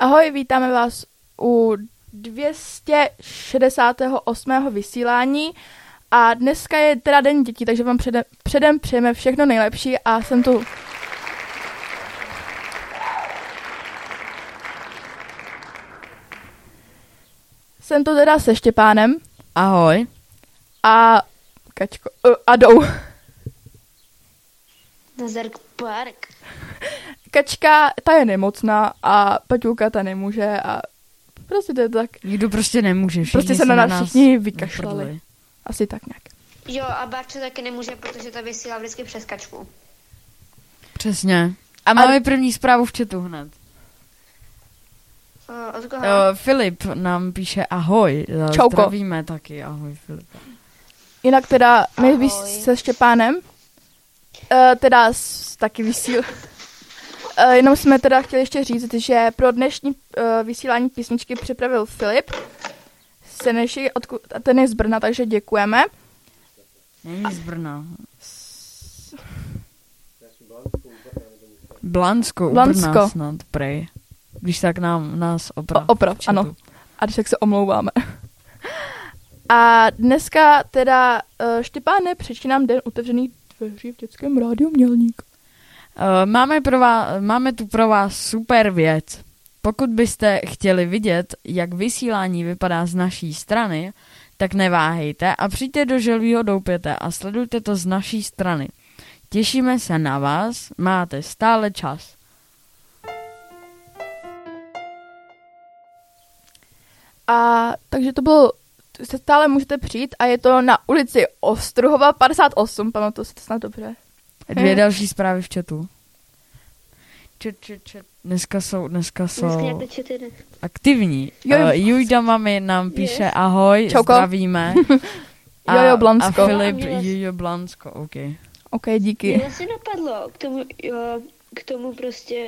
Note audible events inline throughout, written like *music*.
Ahoj, vítáme vás u 268. vysílání a dneska je teda den dětí, takže vám předem, předem přejeme všechno nejlepší a jsem tu Jsem tu teda se Štěpánem Ahoj. a Kačko, uh, Adou. Nazark Park. *laughs* Kačka, ta je nemocná a Paťulka ta nemůže a prostě to je tak. Nikdo prostě nemůže. Všichni Prostě se na nás všichni vykašlali. Asi tak nějak. Jo, a Barča taky nemůže, protože ta vysílá vždycky přes kačku. Přesně. A máme první zprávu v chatu hned. Uh, od koho? Uh, Filip nám píše ahoj. Eh, Čauko. Zdravíme taky, ahoj Filip. Jinak teda my Ahoj. se Štěpánem, uh, teda s, taky vysíl. Uh, jenom jsme teda chtěli ještě říct, že pro dnešní uh, vysílání písničky připravil Filip Seneši, odkud, a ten je z Brna, takže děkujeme. Není z Brna. Blansko, u Blansko. Brna snad, prej. Když tak nám, nás oprav. O, oprav, ano. A když tak se omlouváme. *laughs* A dneska teda uh, Štěpáne, přečti nám den otevřených dveří v dětském rádiu Mělník. Uh, máme, pro vás, máme tu pro vás super věc. Pokud byste chtěli vidět, jak vysílání vypadá z naší strany, tak neváhejte a přijďte do Želvího doupěte a sledujte to z naší strany. Těšíme se na vás, máte stále čas. A takže to bylo, se stále můžete přijít a je to na ulici Ostruhova 58, pamatuju si to snad dobře. Dvě další zprávy v chatu. Čet, čet, čet. Dneska jsou, dneska Dneska jsou to čtyři. aktivní. Jo, jo. Uh, Jujda mami nám píše ahoj, Čauko. zdravíme. *laughs* Jojo Blansko. A Filip A Jojo Blansko, OK. OK, díky. Mě si napadlo k tomu, jo, k tomu prostě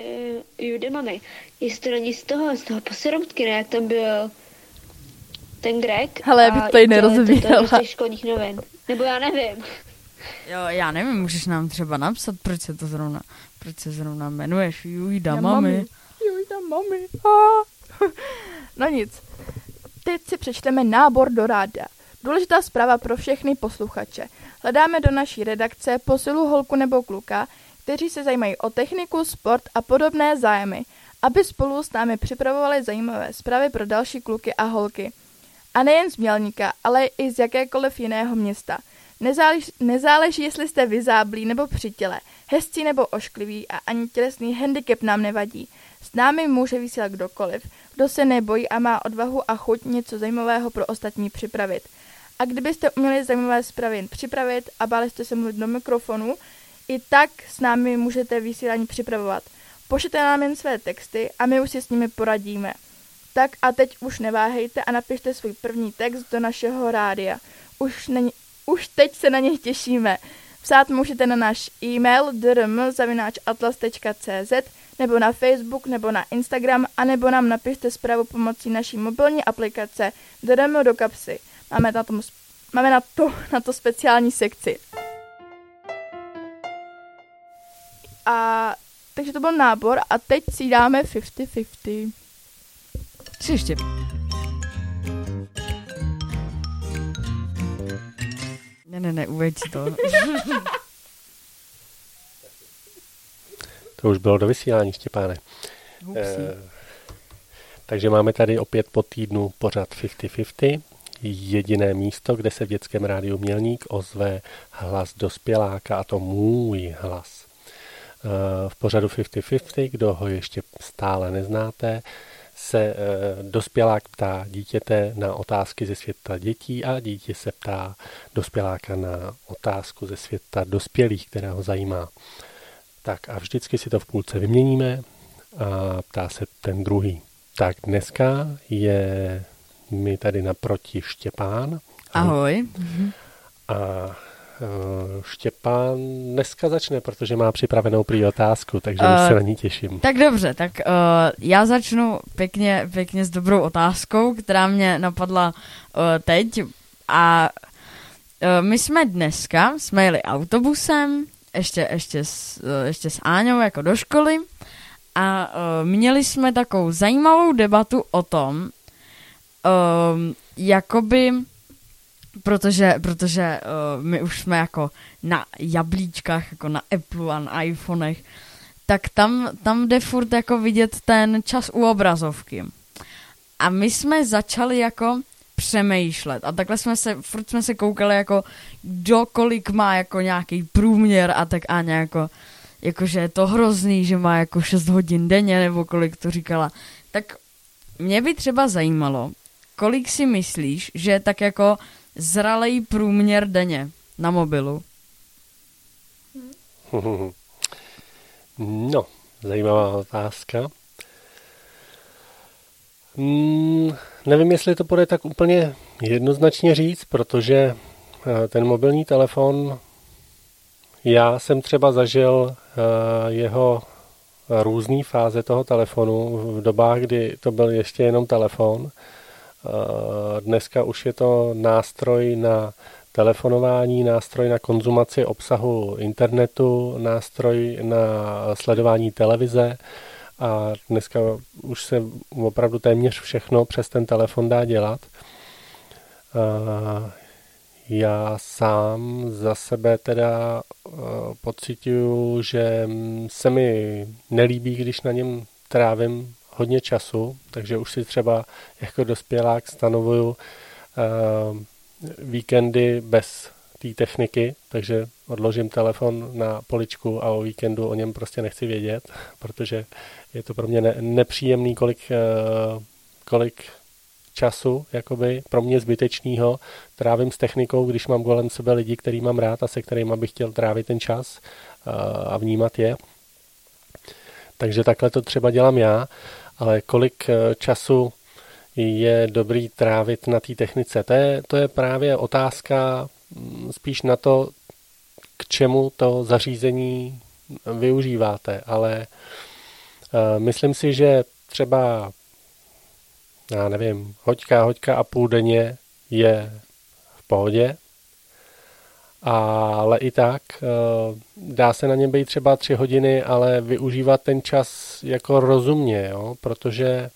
eh, Jude mamy. Jestli to není z toho, z toho posiroutky, ne, jak tam byl ten Greg. Hele, a bych to tady to- nerozvíjela. To, to, z těch školních novin. Nebo já nevím. Jo, já nevím, můžeš nám třeba napsat, proč se to zrovna, proč se zrovna jmenuješ Jujda Já mami. Jojda, mami. A. *laughs* No nic. Teď si přečteme nábor do rádia. Důležitá zpráva pro všechny posluchače. Hledáme do naší redakce posilu holku nebo kluka, kteří se zajímají o techniku, sport a podobné zájmy, aby spolu s námi připravovali zajímavé zprávy pro další kluky a holky. A nejen z Mělníka, ale i z jakékoliv jiného města. Nezáleží, nezáleží, jestli jste vyzáblí nebo přitěle, hezcí nebo ošklivý a ani tělesný handicap nám nevadí. S námi může vysílat kdokoliv, kdo se nebojí a má odvahu a chuť něco zajímavého pro ostatní připravit. A kdybyste uměli zajímavé zprávy připravit a báli jste se mluvit do mikrofonu, i tak s námi můžete vysílání připravovat. Pošlete nám jen své texty a my už si s nimi poradíme. Tak a teď už neváhejte a napište svůj první text do našeho rádia. Už, není, už teď se na něj těšíme. Psát můžete na náš e-mail drm.atlas.cz nebo na Facebook nebo na Instagram a nebo nám napište zprávu pomocí naší mobilní aplikace DRM do kapsy. Máme na, tom, máme na, to, *laughs* na to speciální sekci. A Takže to byl nábor a teď si dáme 50-50. Si Ne, ne, ne, uveď to. *laughs* To už bylo do vysílání, Štěpáne. Eh, takže máme tady opět po týdnu pořad 50-50. Jediné místo, kde se v dětském rádiu Mělník ozve hlas dospěláka, a to můj hlas. Eh, v pořadu 50-50, kdo ho ještě stále neznáte, se eh, dospělák ptá dítěte na otázky ze světa dětí a dítě se ptá dospěláka na otázku ze světa dospělých, která ho zajímá. Tak a vždycky si to v půlce vyměníme a ptá se ten druhý. Tak dneska je mi tady naproti Štěpán. Ahoj. A uh, Štěpán dneska začne, protože má připravenou prý otázku, takže uh, už Eh, se na ní těším. Tak dobře, tak uh, já začnu pěkně, pěkně s dobrou otázkou, která mě napadla uh, teď. A uh, my jsme dneska, jsme jeli autobusem, ještě, ještě, s, uh, ještě s Áňou jako do školy a uh, měli jsme takovou zajímavou debatu o tom, um, jakoby, protože, protože uh, my už jsme jako na jablíčkách, jako na Apple a na iPhonech, tak tam, tam jde furt jako vidět ten čas u obrazovky. A my jsme začali jako přemýšlet a takhle jsme se, furt jsme se koukali jako kdo kolik má jako nějaký průměr a tak Aňa jako, jako že je to hrozný, že má jako 6 hodin denně nebo kolik to říkala. Tak mě by třeba zajímalo, kolik si myslíš, že tak jako zralej průměr denně na mobilu? No, zajímavá otázka. Hmm, nevím, jestli to bude tak úplně jednoznačně říct, protože eh, ten mobilní telefon, já jsem třeba zažil eh, jeho různé fáze toho telefonu v dobách, kdy to byl ještě jenom telefon. Eh, Dneska už je to nástroj na telefonování, nástroj na konzumaci obsahu internetu, nástroj na sledování televize a dneska už se opravdu téměř všechno přes ten telefon dá dělat. A Já sám za sebe teda pocituju, že se mi nelíbí, když na něm trávím hodně času, takže už si třeba jako dospělák stanovuju víkendy bez té techniky, takže odložím telefon na poličku a o víkendu o něm prostě nechci vědět, *laughs* protože je to pro mě ne- nepříjemný, kolik, uh, kolik času, jakoby pro mě zbytečného, trávím s technikou, když mám kolem sebe lidi, který mám rád a se kterými bych chtěl trávit ten čas uh, a vnímat je. Takže takhle to třeba dělám já, ale kolik uh, času je dobrý trávit na té technice. To je, to je právě otázka spíš na to, k čemu to zařízení využíváte, ale uh, myslím si, že třeba já nevím, hoďka, hoďka a půl denně je v pohodě, ale i tak uh, dá se na něm být třeba tři hodiny, ale využívat ten čas jako rozumně, jo? protože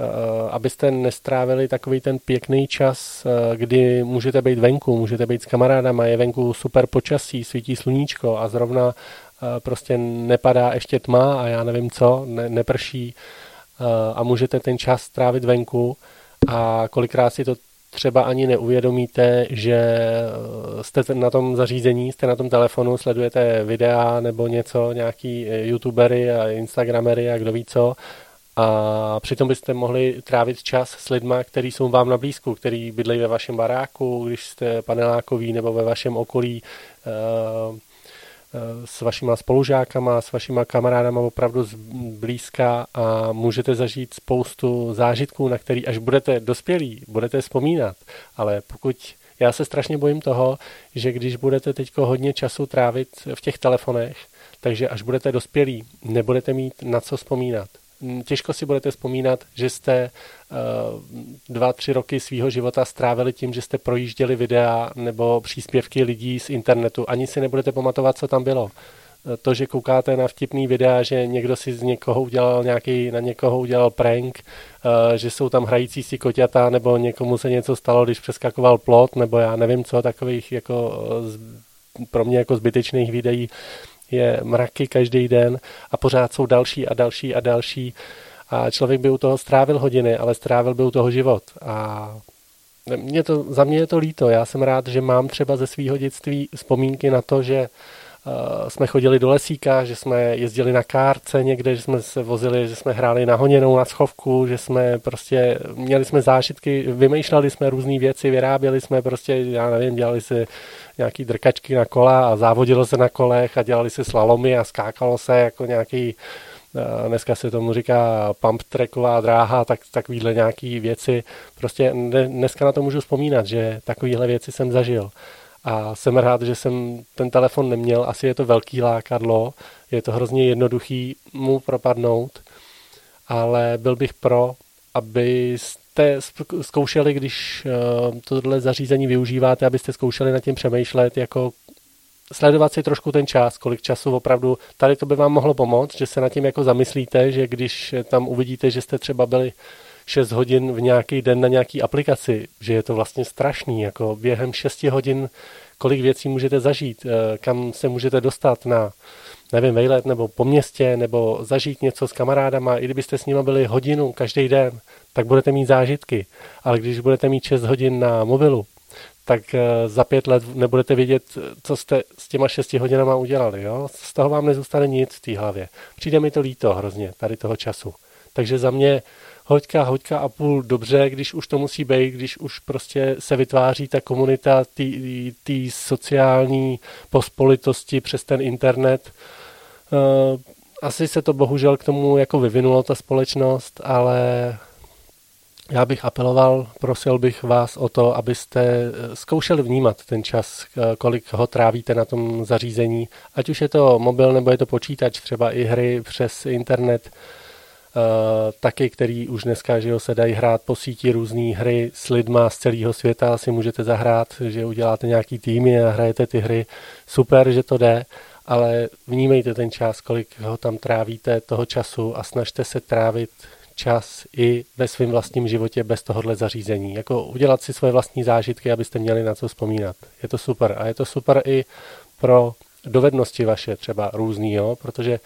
Uh, abyste nestrávili takový ten pěkný čas, uh, kdy můžete být venku, můžete být s kamarádama, je venku super počasí, svítí sluníčko a zrovna prostě nepadá ještě tma a já nevím co, ne, neprší a můžete ten čas strávit venku a kolikrát si to třeba ani neuvědomíte, že jste na tom zařízení, jste na tom telefonu, sledujete videa nebo něco, nějaký youtubery a instagramery a kdo ví co a přitom byste mohli trávit čas s lidma, kteří jsou vám na blízku, který bydlejí ve vašem baráku, když jste panelákoví nebo ve vašem okolí s vašima spolužákama, s vašima kamarádama opravdu blízka a můžete zažít spoustu zážitků, na který až budete dospělí, budete vzpomínat. Ale pokud já se strašně bojím toho, že když budete teď hodně času trávit v těch telefonech, takže až budete dospělí, nebudete mít na co vzpomínat těžko si budete vzpomínat, že jste uh, dva, tři roky svého života strávili tím, že jste projížděli videa nebo příspěvky lidí z internetu. Ani si nebudete pamatovat, co tam bylo. to, že koukáte na vtipný videa, že někdo si z někoho udělal nějaký, na někoho udělal prank, eh, že jsou tam hrající si koťata, nebo někomu se něco stalo, když přeskakoval plot, nebo já nevím co, takových jako pro mě jako zbytečných videí je mraky každý den a pořád jsou další a další a další a člověk by u toho strávil hodiny, ale strávil by u toho život a mě to, za mě je to líto. Já jsem rád, že mám třeba ze svého dětství vzpomínky na to, že jsme chodili do lesíka, že jsme jezdili na kárce někde, že jsme se vozili, že jsme hráli na honěnou, na schovku, že jsme prostě měli jsme zážitky, vymýšleli jsme různé věci, vyráběli jsme prostě, já nevím, dělali si nějaký drkačky na kola a závodilo se na kolech a dělali si slalomy a skákalo se jako nějaký Eh, dneska se tomu říká pump tracková dráha, tak takovýhle nějaký věci. Prostě dneska na to můžu vzpomínat, že takovýhle věci jsem zažil. A jsem rád, že jsem ten telefon neměl. Asi je to velký lákadlo, je to hrozně jednoduchý mu propadnout, ale byl bych pro, abyste zkoušeli, když eh, tohle zařízení využíváte, abyste zkoušeli nad tím přemýšlet, jako sledovat si trošku ten čas, kolik času opravdu, tady to by vám mohlo pomoct, že se nad tím jako zamyslíte, že když tam uvidíte, že jste třeba byli 6 hodin v nějaký den na nějaký aplikaci, že je to vlastně strašný, jako během 6 hodin kolik věcí můžete zažít, eh, kam se můžete dostat na, nevím, vejlet nebo po městě, nebo zažít něco s kamarádama, i kdybyste s nimi byli hodinu každý den, tak budete mít zážitky. Ale když budete mít 6 hodin na mobilu, tak eh, za pět let nebudete vědět, co jste s těma šesti hodinama udělali. Jo? Z toho vám nezůstane nic v té hlavě. Přijde mi to líto hrozně, tady toho času. Takže za mě hoďka, hoďka a půl dobře, když už to musí být, když už prostě se vytváří ta komunita té sociální pospolitosti přes ten internet. Eh, asi se to bohužel k tomu jako vyvinulo ta společnost, ale já bych apeloval, prosil bych vás o to, abyste eh, zkoušeli vnímat ten čas, eh, kolik ho trávíte na tom zařízení, ať už je to mobil nebo je to počítač, třeba i hry přes internet, taky, který už dneska že jo, se dají hrát po síti různé hry s lidma z celého světa, si můžete zahrát, že uděláte nějaký týmy a hrajete ty hry. Super, že to jde, ale vnímejte ten čas, kolik ho tam trávíte toho času a snažte se trávit čas i ve svém vlastním životě bez tohohle zařízení. Jako udělat si svoje vlastní zážitky, abyste měli na co vzpomínat. Je to super. A je to super i pro dovednosti vaše třeba různý, jo? protože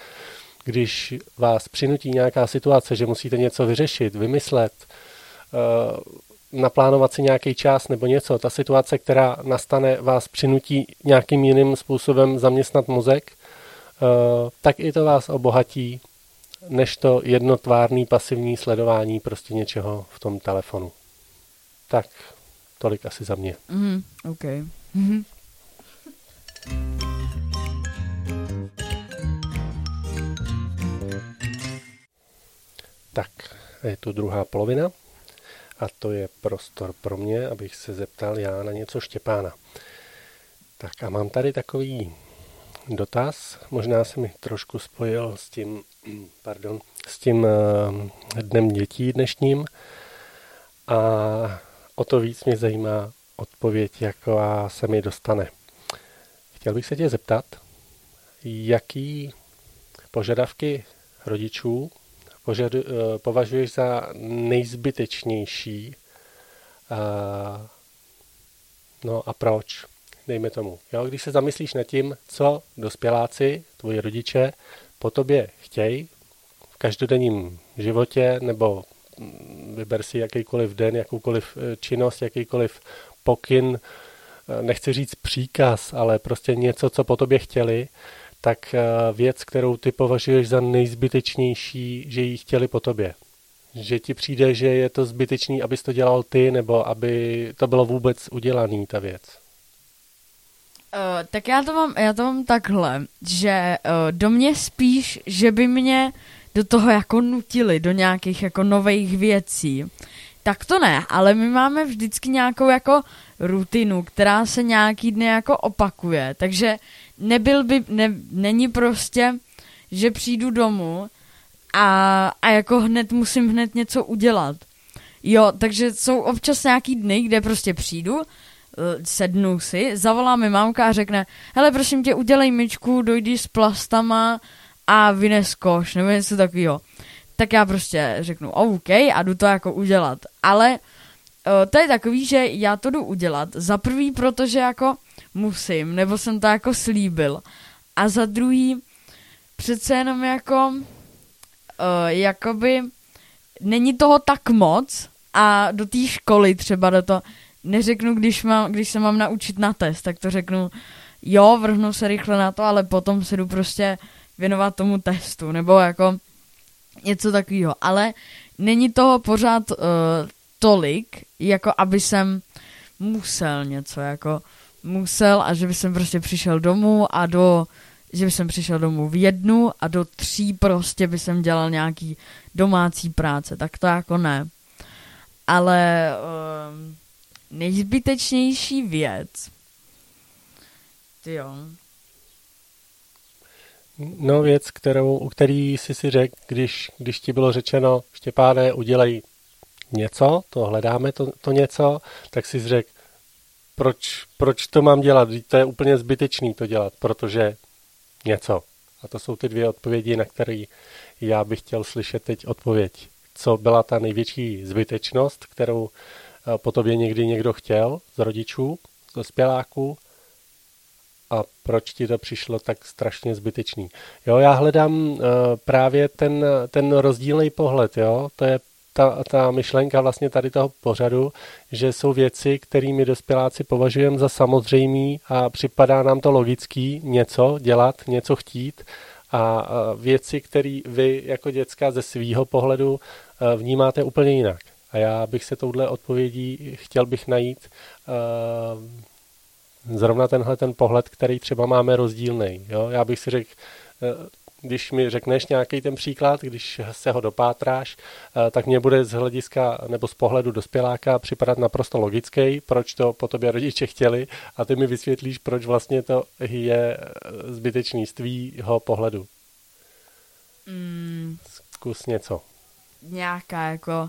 když vás přinutí nějaká situace, že musíte něco vyřešit, vymyslet, uh, naplánovat si nějaký čas nebo něco, ta situace, která nastane, vás přinutí nějakým jiným způsobem zaměstnat mozek, uh, tak i to vás obohatí než to jednotvárný pasivní sledování prostě něčeho v tom telefonu. Tak, tolik asi za mě. Mm, OK. Mm-hmm. Tak, je tu druhá polovina a to je prostor pro mě, abych se zeptal já na něco Štěpána. Tak a mám tady takový dotaz, možná se mi trošku spojil s tím *clears throat* pardon, s tím eh, dnem dětí dnešním a o to víc mě zajímá odpověď, jaká se mi dostane. Chtěl bych se tě zeptat, jaký požadavky rodičů požadu, eh, považuješ za nejzbytečnější a, no a proč, dejme tomu. Jo, když se zamyslíš nad tím, co dospěláci, tvoji rodiče, po tobě chtějí v každodenním životě, nebo mm, vyber si jakýkoliv den, jakoukoliv e, činnost, jakýkoliv pokyn, nechci říct příkaz, ale prostě něco, co po tobě chtěli, tak e, věc, kterou ty považuješ za nejzbytečnější, že ji chtěli po tobě. Že ti přijde, že je to zbytečný, abys to dělal ty, nebo aby to bylo vůbec udělaný, ta věc. Uh, tak já to mám, já to mám takhle, že uh, do mě spíš, že by mě do toho jako nutili, do nějakých jako nových věcí. Tak to ne, ale my máme vždycky nějakou jako rutinu, která se nějaký dny jako opakuje, takže nebyl by, ne, není prostě, že přijdu domů a, a jako hned musím hned něco udělat. Jo, takže jsou občas nějaký dny, kde prostě přijdu, sednu si, zavolá mi mamka a řekne, hele prosím tě, udělej myčku, dojdi s plastama a vynes koš, nebo něco takového. Tak já prostě řeknu OK a jdu to jako udělat. Ale uh, to je takový, že já to jdu udělat. Za prvý, protože jako musím, nebo jsem to jako slíbil. A za druhý, přece jenom jako, uh, jakoby, není toho tak moc a do té školy třeba do to, neřeknu, když, mám, když se mám naučit na test, tak to řeknu, jo, vrhnu se rychle na to, ale potom se jdu prostě věnovat tomu testu, nebo jako něco takového. Ale není toho pořád uh, tolik, jako aby jsem musel něco, jako musel a že by jsem prostě přišel domů a do, že by jsem přišel domů v jednu a do tří prostě by jsem dělal nějaký domácí práce, tak to jako ne. Ale uh, nejzbytečnější věc. Ty jo. No věc, kterou, u který jsi si řekl, když, když ti bylo řečeno, Štěpáne, udělej něco, to hledáme, to, to něco, tak jsi řekl, proč, proč to mám dělat? To je úplně zbytečný to dělat, protože něco. A to jsou ty dvě odpovědi, na které já bych chtěl slyšet teď odpověď. Co byla ta největší zbytečnost, kterou eh, po tobě někdy někdo chtěl z rodičů, z dospěláků a proč ti to přišlo tak strašně zbytečný. Jo, já hledám uh, právě ten, ten rozdílný pohled, jo, to je ta, ta myšlenka vlastně tady toho pořadu, že jsou věci, kterými dospěláci považujeme za samozřejmý a připadá nám to logický něco dělat, něco chtít a věci, které vy jako děcka ze svýho pohledu uh, vnímáte úplně jinak. A já bych se touhle odpovědí chtěl bych najít uh, zrovna tenhle ten pohled, který třeba máme rozdílný. Jo? Já bych si řekl, eh, když mi řekneš nějaký ten příklad, když se ho dopátráš, eh, tak mě bude z hlediska nebo z pohledu dospěláka připadat naprosto logický, proč to po tobě rodiče chtěli a ty mi vysvětlíš, proč vlastně to je eh, zbytečný z tvýho pohledu. Mm. Zkus něco. Nějaká jako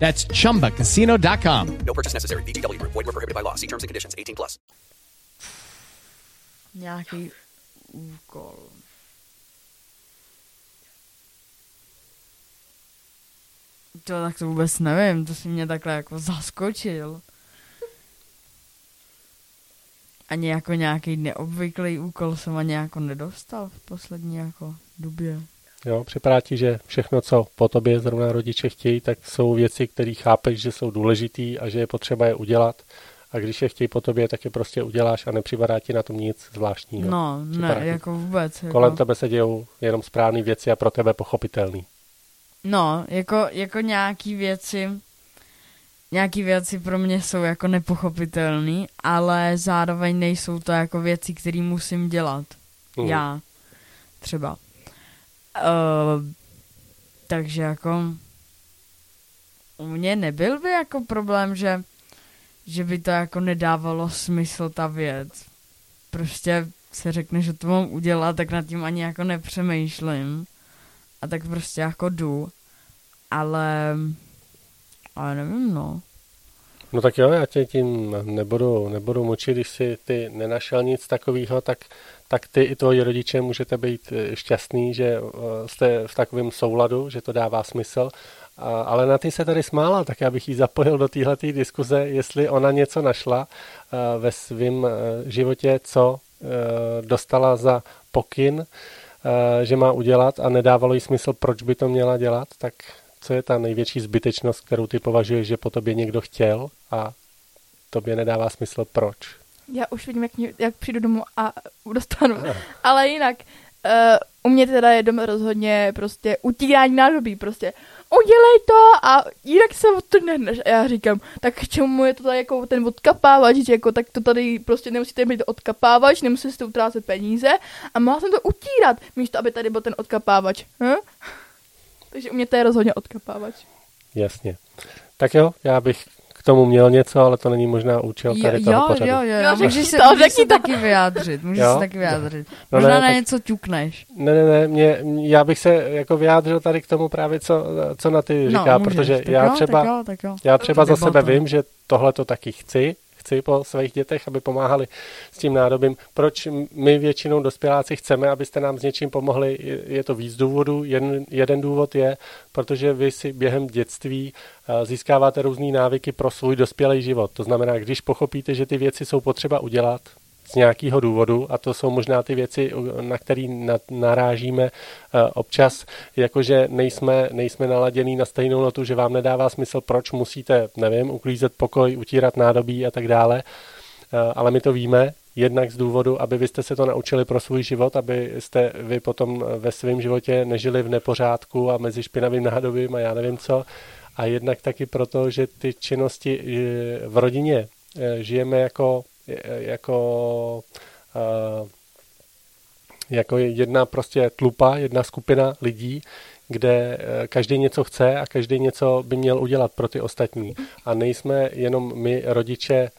That's chumbacasino.com. No purchase necessary. Group. Void were prohibited by law. See terms and conditions. 18 plus. Nějaký úkol. To tak to vůbec nevím, to si mě takhle jako zaskočil. Ani jako nějaký neobvyklý úkol jsem ani jako nedostal v poslední jako době. Jo, připadá ti, že všechno, co po tobě zrovna rodiče chtějí, tak jsou věci, které chápeš, že jsou důležitý a že je potřeba je udělat. A když je chtějí po tobě, tak je prostě uděláš a nepřipadá ti na tom nic zvláštního. No, ne, jako vůbec. Jako... Kolem tebe se dějou jenom správné věci a pro tebe pochopitelný. No, jako, jako nějaký věci, nějaký věci pro mě jsou jako nepochopitelné, ale zároveň nejsou to jako věci, které musím dělat. Mm. Já třeba. Uh, takže jako u mě nebyl by jako problém, že, že by to jako nedávalo smysl ta věc. Prostě se řekne, že to mám udělat, tak nad tím ani jako nepřemýšlím. A tak prostě jako jdu. Ale, ale nevím, no. No tak jo, já tě tím nebudu, nebudu mučit, když si ty nenašel nic takového, tak tak ty i tvoji rodiče můžete být eh, šťastný, že eh, jste v takovém souladu, že to dává smysl. Ale na ty se tady smála, tak já bych ji zapojil do téhle diskuze, jestli ona něco našla eh, ve svém životě, co dostala za pokyn, že má udělat a nedávalo jí smysl, proč by to měla dělat, tak co je ta největší zbytečnost, kterou ty považuješ, že po tobě někdo chtěl a tobě nedává smysl, proč? Já už vidím, jak, mě, jak přijdu domů a *laughs* dostanu. Ale jinak, uh, u mě teda je doma rozhodně prostě utírání nádobí, prostě udělej to a jinak se odtrhneš. A já říkám, tak k čemu je to tady jako ten odkapávač, že jako tak to tady prostě nemusíte mít odkapávač, nemusíte utrácet peníze a mohla jsem to utírat, místo aby tady byl ten odkapávač. Hm? Takže u mě to je rozhodně odkapávač. Jasně. Tak jo, já bych k tomu měl něco, ale to není možná účel tady jo, toho jo, pořadu. jo, jo, Jo, můžeš *laughs* se, to, můžeš se to. taky vyjádřit, můžeš Jo? se taky vyjádřit. No Možná ne, na tak- něco ťukneš. Ne, ne, ne, mě, já bych se jako vyjádřil tady k tomu právě, co, co na ty říká, můžeš, protože tak já jo, třeba, tak jo, tak jo. já třeba za sebe vím, že tohle to taky chci, chci po svých dětech, aby pomáhali s tím nádobím. Proč my většinou dospěláci chceme, abyste nám s něčím pomohli, je- to víc důvodů. Jeden, jeden důvod je, protože vy si během dětství eh, získáváte různé návyky pro svůj dospělý život. To znamená, když pochopíte, že ty věci jsou potřeba udělat, z nějakého důvodu, a to jsou možná ty věci, na které narážíme eh, občas, jakože nejsme, nejsme naladěný na stejnou notu, že vám nedává smysl, proč musíte, nevím, uklízet pokoj, utírat nádobí a tak dále, Eh, ale my to víme, jednak z důvodu, aby vy jste se to naučili pro svůj život, aby jste vy potom eh, ve svém životě nežili v nepořádku a mezi špinavým nádobím a já nevím co, a jednak taky proto, že ty činnosti v rodině žijeme jako, jako eh, jako jedna prostě tlupa, jedna skupina lidí, kde eh, každý něco chce a každý něco by měl udělat pro ty ostatní. A nejsme jenom my rodiče, eh,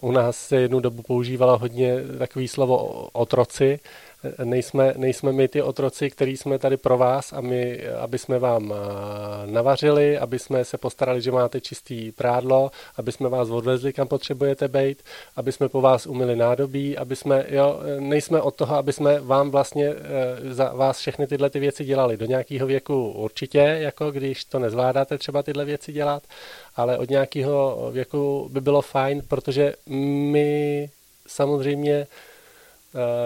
u nás se jednu dobu používalo hodně takový slovo otroci, nejsme, nejsme my ty otroci, který jsme tady pro vás, a my, aby jsme vám eh, navařili, aby jsme se postarali, že máte čistý prádlo, aby jsme vás odvezli, kam potřebujete být, aby jsme po vás umili nádobí, aby jsme, jo, nejsme od toho, aby jsme vám vlastně eh, za vás všechny tyhle ty věci dělali. Do nějakého věku určitě, jako když to nezvládáte třeba tyhle věci dělat, ale od nějakého věku by bylo fajn, protože my samozřejmě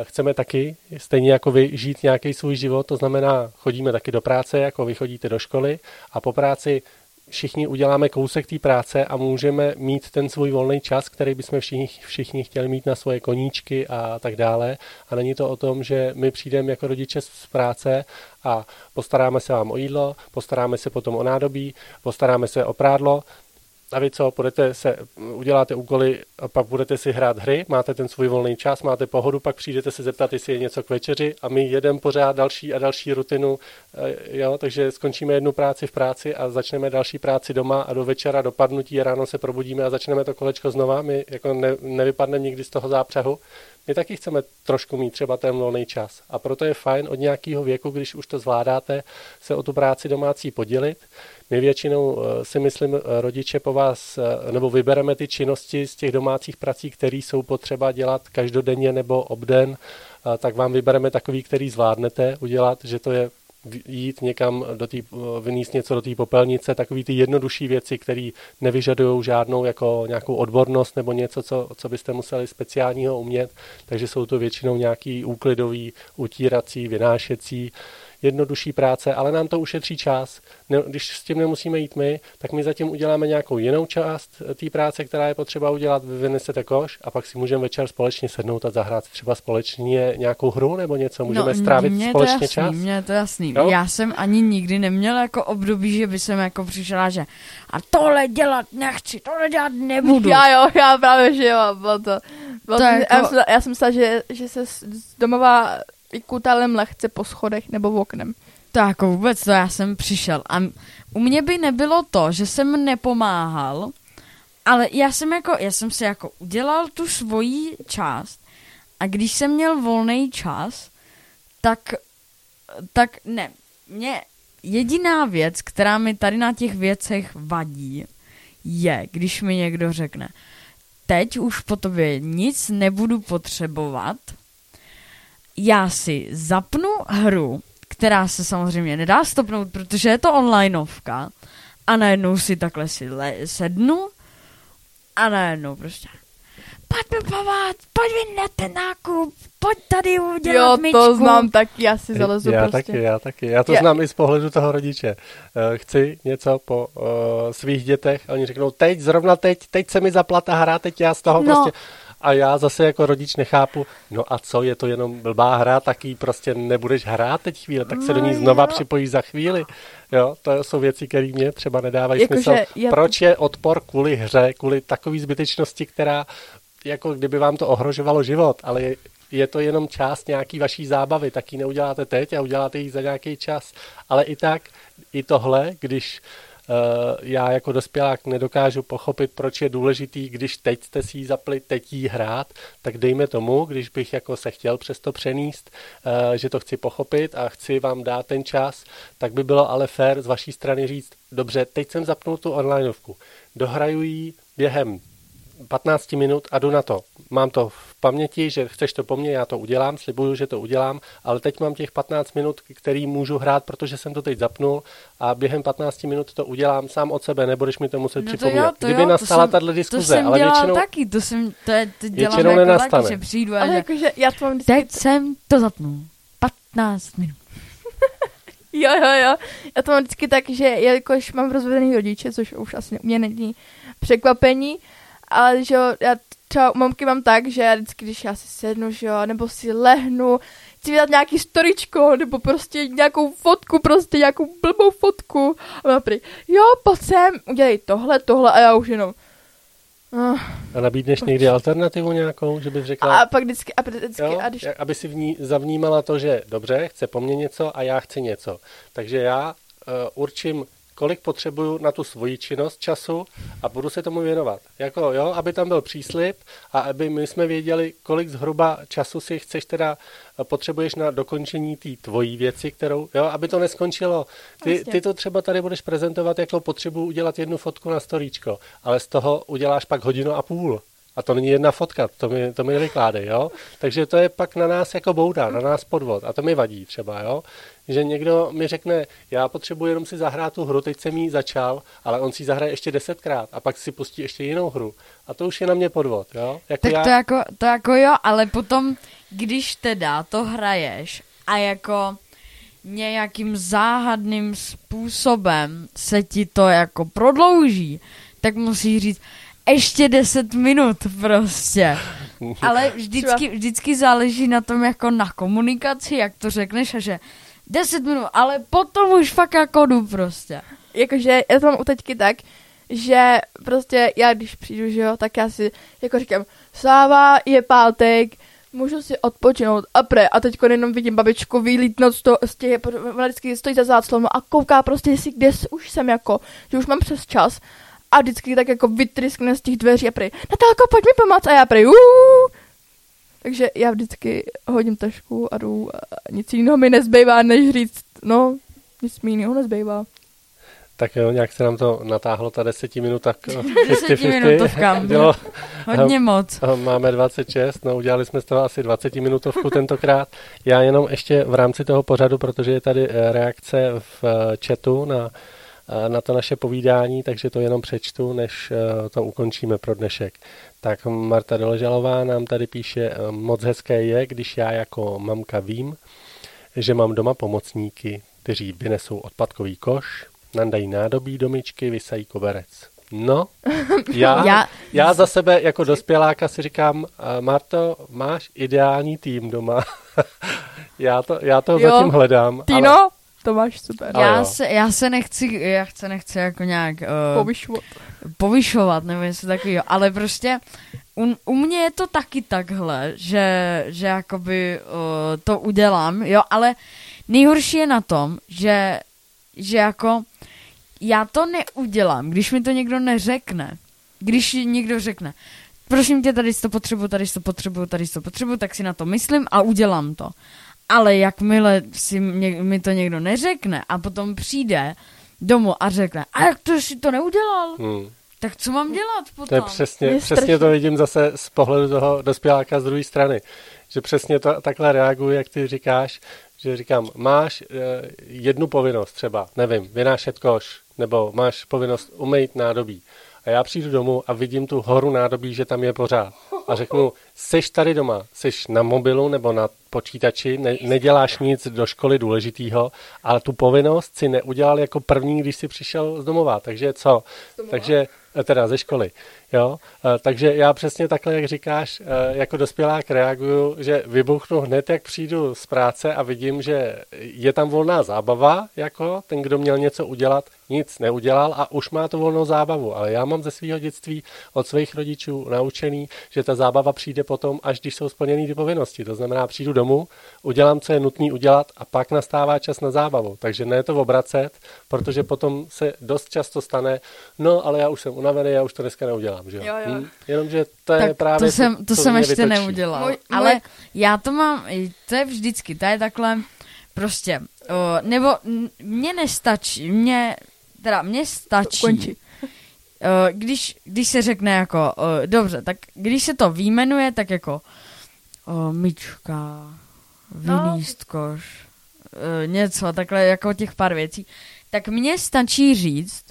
chceme taky, stejně jako vy, žít nějaký svůj život, to znamená, chodíme taky do práce, jako vy chodíte do školy a po práci všichni uděláme kousek té práce a můžeme mít ten svůj volný čas, který bychom všichni, všichni chtěli mít na svoje koníčky a tak dále. A není to o tom, že my přijdeme jako rodiče z práce a postaráme se vám o jídlo, postaráme se potom o nádobí, postaráme se o prádlo, a vy co, budete se, uděláte úkoly a pak budete si hrát hry, máte ten svůj volný čas, máte pohodu, pak přijdete se zeptat, jestli je něco k večeři a my jedeme pořád další a další rutinu, eh, jo, takže skončíme jednu práci v práci a začneme další práci doma a do večera dopadnutí a ráno se probudíme a začneme to kolečko znova, my jako ne, nevypadneme nikdy z toho zápřehu. My taky chceme trošku mít třeba ten volný čas a proto je fajn od nějakého věku, když už to zvládáte, se o tu práci domácí podělit. My většinou eh, si myslím, eh, rodiče po vás, eh, nebo vybereme ty činnosti z těch domácích prací, které jsou potřeba dělat každodenně nebo obden, tak vám vybereme takový, který zvládnete udělat, že to je jít někam do tý, vyníst něco do té popelnice, takový ty jednodušší věci, které nevyžadují žádnou jako nějakou odbornost nebo něco, co, co byste museli speciálního umět, takže jsou to většinou nějaký úklidový, utírací, vynášecí, jednodušší práce, ale nám to ušetří čas. Ne, když s tím nemusíme jít my, tak my zatím uděláme nějakou jinou část té práce, která je potřeba udělat, vy vynesete koš a pak si můžeme večer společně sednout a zahrát třeba společně nějakou hru nebo něco, můžeme strávit No, mně je společně to jasný, čas. Mně je to jasný. Jo? Já jsem ani nikdy neměl jako období, že by jsem jako přišla, že a tohle dělat nechci, tohle dělat nebudu. Já jo, já právě, že jo, bylo to. Bylo To to, je já, jako- jsem, já jsem myslela, že, že se z domova vykutalem lehce po schodech nebo v oknem. To jako vůbec to já jsem přišel a u mě by nebylo to, že jsem nepomáhal, ale já jsem jako, já jsem si jako udělal tu svoji část a když jsem měl volný čas, tak, tak ne, mě jediná věc, která mi tady na těch věcech vadí, je, když mi někdo řekne, teď už po tobě nic nebudu potřebovat, já si zapnu hru, která se samozřejmě nedá stopnout, protože je to onlineovka a najednou si takhle si le- sednu a najednou prostě pojď mi pomoct, pojď mi na ten nákup, pojď tady Jo, udělat to myčku. znám taky, já si zalezu já prostě. taky, já taky. Já to Já- znám i z pohledu toho rodiče. Eh, Chci něco po uh, svých dětech a oni řeknou, teď, zrovna teď, teď se mi zapla ta hra, teď já z toho No. prostě... A já zase jako rodič nechápu, no a co, je to jenom blbá hra, tak ji prostě nebudeš hrát teď chvíli, tak se do ní No znova jo. připojíš za chvíli. Jo, to jsou věci, které mě třeba nedávají Jakože smysl. já- Proč je odpor kvůli hře, kvůli takové zbytečnosti, která, jako kdyby vám to ohrožovalo život, ale je, je to jenom část nějaký vaší zábavy, tak ji neuděláte teď a uděláte ji za nějaký čas. Ale i tak, i tohle, když já jako dospělák nedokážu pochopit, proč je důležitý, když teď jste si ji zapli, teď jí hrát, tak dejme tomu, když bych jako se chtěl přesto přenést, uh, že to chci pochopit a chci vám dát ten čas, tak by bylo ale fér z vaší strany říct, dobře, teď jsem zapnul tu onlineovku, dohraju ji během 15 minut a jdu na to. Mám to v paměti, že chceš to po mně, já to udělám, slibuju, že to udělám, ale teď mám těch 15 minut, který můžu hrát, protože jsem to teď zapnul a během 15 minut to udělám sám od sebe, nebudeš mi to muset No to připomínat. jo, to Kdyby jo, nastala to jsem, tahle to diskuze, jsem ale dělal většinou, taky, to jsem, to, je, to dělám Většinou jako nenastane. taky, že přijdu a Ale že, jakože já to mám vždycky... teď jsem to zapnul. 15 minut. *laughs* Jo, jo, jo. Já to mám vždycky tak, že jelikož mám rozvedený rodiče, což už asi u mě není překvapení, ale že jo, já třeba u mamky mám tak, že já vždycky, když já si sednu, že jo, nebo si lehnu, chci vydat nějaký storičko, nebo prostě nějakou fotku, prostě nějakou blbou fotku. A ona prý, jo, pojď sem, udělej tohle, tohle a já už jenom. Uh, a nabídneš někdy alternativu nějakou, že bys řekla, a pak vždycky, a vždycky, Jo, a když, aby si v ní zavnímala to, že dobře, chce po mně něco a já chci něco. Takže já uh, určím, kolik potřebuju na tu svoji činnost času a budu se tomu věnovat. Jako jo, aby tam byl příslip a aby my jsme věděli, kolik zhruba času si chceš teda eh, potřebuješ na dokončení té tvojí věci, kterou, jo, aby to neskončilo. Ty, ty to třeba tady budeš prezentovat jako potřebu udělat jednu fotku na storíčko, ale z toho uděláš pak hodinu a půl. A to není jedna fotka, to mi, to mi nevykládej, jo? Takže to je pak na nás jako bouda, na nás podvod. A to mi vadí třeba, jo? Že někdo mi řekne, já potřebuji jenom si zahrát tu hru, teď jsem jí začal, ale on si ji zahraje ještě desetkrát a pak si pustí ještě jinou hru. A to už je na mě podvod, jo? Jako Tak já, to jako, to jako jo, ale potom, když teda to hraješ a jako nějakým záhadným způsobem se ti to jako prodlouží, tak musíš říct ještě 10 minut prostě. *laughs* Ale vždycky, vždycky záleží na tom jako na komunikaci, jak to řekneš a že 10 minut, ale potom už fakt jako jdu prostě. jakože já to mám u teďky tak, že prostě já když přijdu, že jo, tak já si jako říkám, Sáva, je pátek, můžu si odpočinout a pre, a teď jenom vidím babičku vylítnout z, toho, z těch, ona vždycky stojí za záclonu a kouká prostě, jestli kde už jsem jako, že už mám přes čas a vždycky tak jako vytryskne z těch dveří a prej, Natálko, pojď mi pomoct a já prej, uuu. Takže já vždycky hodím tašku a jdu a nic jiného mi nezbývá, než říct, no, nic mi jiného nezbývá. Tak jo, nějak se nám to natáhlo, ta desetiminutách. *laughs* Desetiminutovka. *laughs* Bylo, Hodně moc. Máme 26, no udělali jsme z toho asi 20 minutovku tentokrát. Já jenom ještě v rámci toho pořadu, protože je tady eh, reakce v eh, chatu na, eh, na to naše povídání, takže to jenom přečtu, než to ukončíme pro dnešek. Tak Marta Doležalová nám tady píše, eh, moc hezké je, když já jako mamka vím, že mám doma pomocníky, kteří vynesou odpadkový koš, nandají nádobí domičky, vysají koberec. No, *laughs* já, já, Já- za sebe jako dospěláka si říkám, eh, Marto, máš ideální tým doma. *laughs* já, to, já to Jo, zatím hledám. Tino, Ale, to máš super. Já jo. se, já se nechci, já se nechci jako nějak uh, Povyšovat. povyšovat nebo něco takového, ale prostě u, u mě je to taky takhle, že, že jakoby uh, to udělám, jo, ale nejhorší je na tom, že, že jako já to neudělám, když mi to někdo neřekne. Když někdo řekne, prosím tě, tady to potřebuju, tady to potřebuju, tady to potřebuju, tak si na to myslím a udělám to. Ale jakmile si mě, mi to někdo neřekne a potom přijde domů a řekne, a jak to jsi to neudělal? hmm, Tak co mám dělat potom? to je přesně, Je přesně strašný. to vidím zase z pohledu toho dospěláka z druhé strany. Že přesně to takhle reaguje, jak ty říkáš, že říkám, máš eh, jednu povinnost třeba, nevím, vynášet koš, nebo máš povinnost umýt nádobí. A já přijdu domů a vidím tu horu nádobí, že tam je pořád. A řeknu, seš tady doma, seš na mobilu nebo na počítači, ne, neděláš nic do školy důležitýho, ale tu povinnost si neudělal jako první, když jsi přišel z domova. Takže co? Takže teda ze školy. Jo? Eh, takže já přesně takhle, jak říkáš, eh, jako dospělák reaguju, že vybuchnu hned, jak přijdu z práce a vidím, že je tam volná zábava, jako ten, kdo měl něco udělat, nic neudělal a už má tu volnou zábavu. Ale já mám ze svého dětství od svých rodičů naučený, že ta zábava přijde potom, až když jsou splněny ty povinnosti. To znamená, přijdu domů, udělám, co je nutné udělat a pak nastává čas na zábavu. Takže ne to obracet, protože potom se dost často stane, no ale já už jsem unavený, já už to dneska neudělám. Že? Jo, jo. Hm? Jenomže to je tak právě to jsem, to jsem ještě vytočí. neudělal. Můj- ale můj- já to mám, to je vždycky, to je takhle, prostě, o, nebo mně nestačí, mně, teda mně stačí, Končí. o, když, když se řekne jako, o, dobře, tak když se to výjmenuje, tak jako o, myčka, No. vylístkoš, o, něco, takhle jako těch pár věcí, tak mně stačí říct,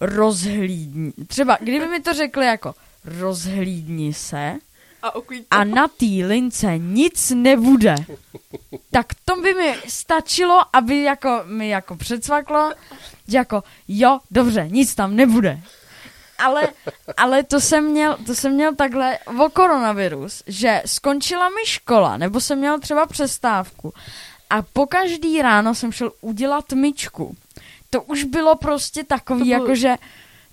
rozhlídni, třeba kdyby mi to řekli jako, rozhlídni se, A a na té lince nic nebude, tak to by mi stačilo, aby jako mi jako předsvaklo, že jako jo, dobře, nic tam nebude. Ale, ale to, jsem měl, to jsem měl takhle o koronavirus, že skončila mi škola, nebo jsem měl třeba přestávku a po každý ráno jsem šel udělat myčku. To už bylo prostě takový, To byl- jako že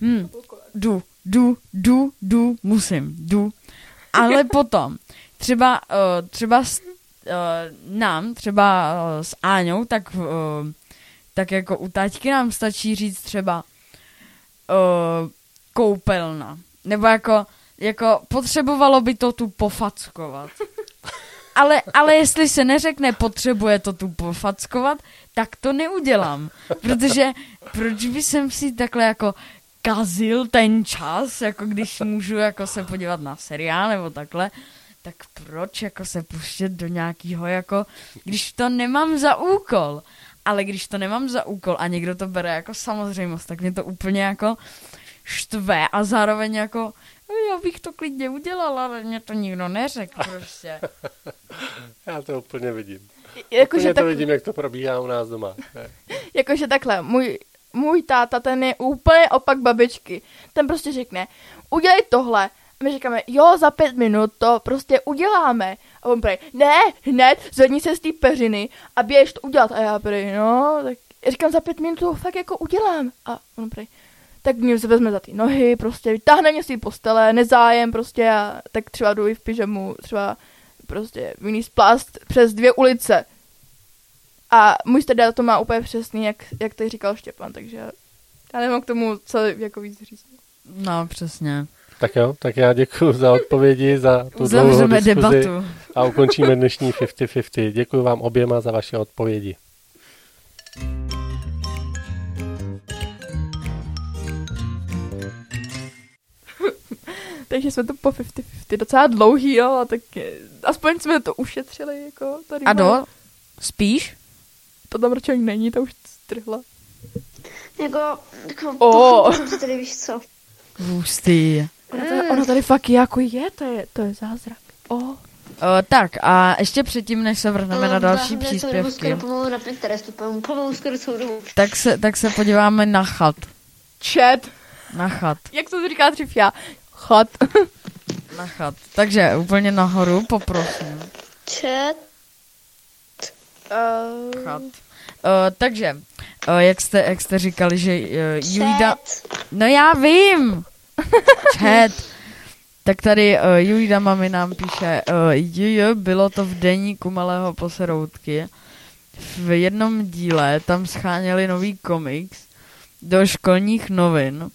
hm, jdu, jdu, jdu, jdu, musím, jdu. Ale *laughs* potom, třeba, uh, třeba s, uh, nám, třeba uh, s Áňou, tak, uh, tak jako u taťky nám stačí říct třeba uh, koupelna. Nebo jako, jako potřebovalo by to tu pofackovat. Ale, ale jestli se neřekne, potřebuje to tu pofackovat, tak to neudělám. Protože proč by jsem si takhle jako kazil ten čas, jako když můžu jako se podívat na seriál nebo takhle, tak proč jako se puštět do nějakého jako, když to nemám za úkol. Ale když to nemám za úkol a někdo to bere jako samozřejmost, tak mě to úplně jako štve a zároveň jako "No, já bych to klidně udělala, ale mě to nikdo neřekl prostě. *laughs* Já to úplně vidím. Jakože úplně tak, to vidím, jak to probíhá u nás doma. *laughs* Jakože takhle, můj, můj táta, ten je úplně opak babičky. Ten prostě řekne, udělej tohle. A my říkáme, jo, za pět minut to prostě uděláme. A on prý, ne, hned, zvedni se z té peřiny a běž to udělat. A já prý, no, tak já říkám, za pět minut to fakt jako udělám. A on prý, tak mě se vezme za ty nohy, prostě vytáhne mě z té postele, nezájem prostě a tak třeba jdu i v pyžamu, třeba prostě vyníst plast přes dvě ulice. A můj teda to má úplně přesný, jak, jak tady říkal Štěpan, takže já nemám k tomu co jako víc říct. No, přesně. Tak jo, tak já děkuji za odpovědi, za tu dlouhou Uzavřeme debatu. a ukončíme dnešní 50-50. Děkuji vám oběma za vaše odpovědi. Takže jsme to po 50-50 docela dlouhý, jo, a tak eh, aspoň jsme to ušetřili, jako tady. A do? Spíš? To tam ročník není, to už strhla. Jako, jako oh. tady víš co. Hustý. Ona tady, ona tady fakt jako je, to je, to je zázrak. O, O, tak a ještě předtím, než se vrhneme na No, další já příspěvky, Skoro pomalu na Pinterestu, pomalu, skoro dobu. tak se, tak se podíváme na chat. chat. Na chat. Jak to říká dřív já? Chat. Na chat. Takže úplně nahoru, poprosím. Chat. Uh, Chat. Uh, takže, uh, jak, jste, jak jste říkali, že uh, Julida... No já vím! *laughs* Chat. Tak tady uh, Julida mami nám píše, uh, jj, bylo to v deníku malého poseroutky. V jednom díle tam scháněli nový komiks do školních novin.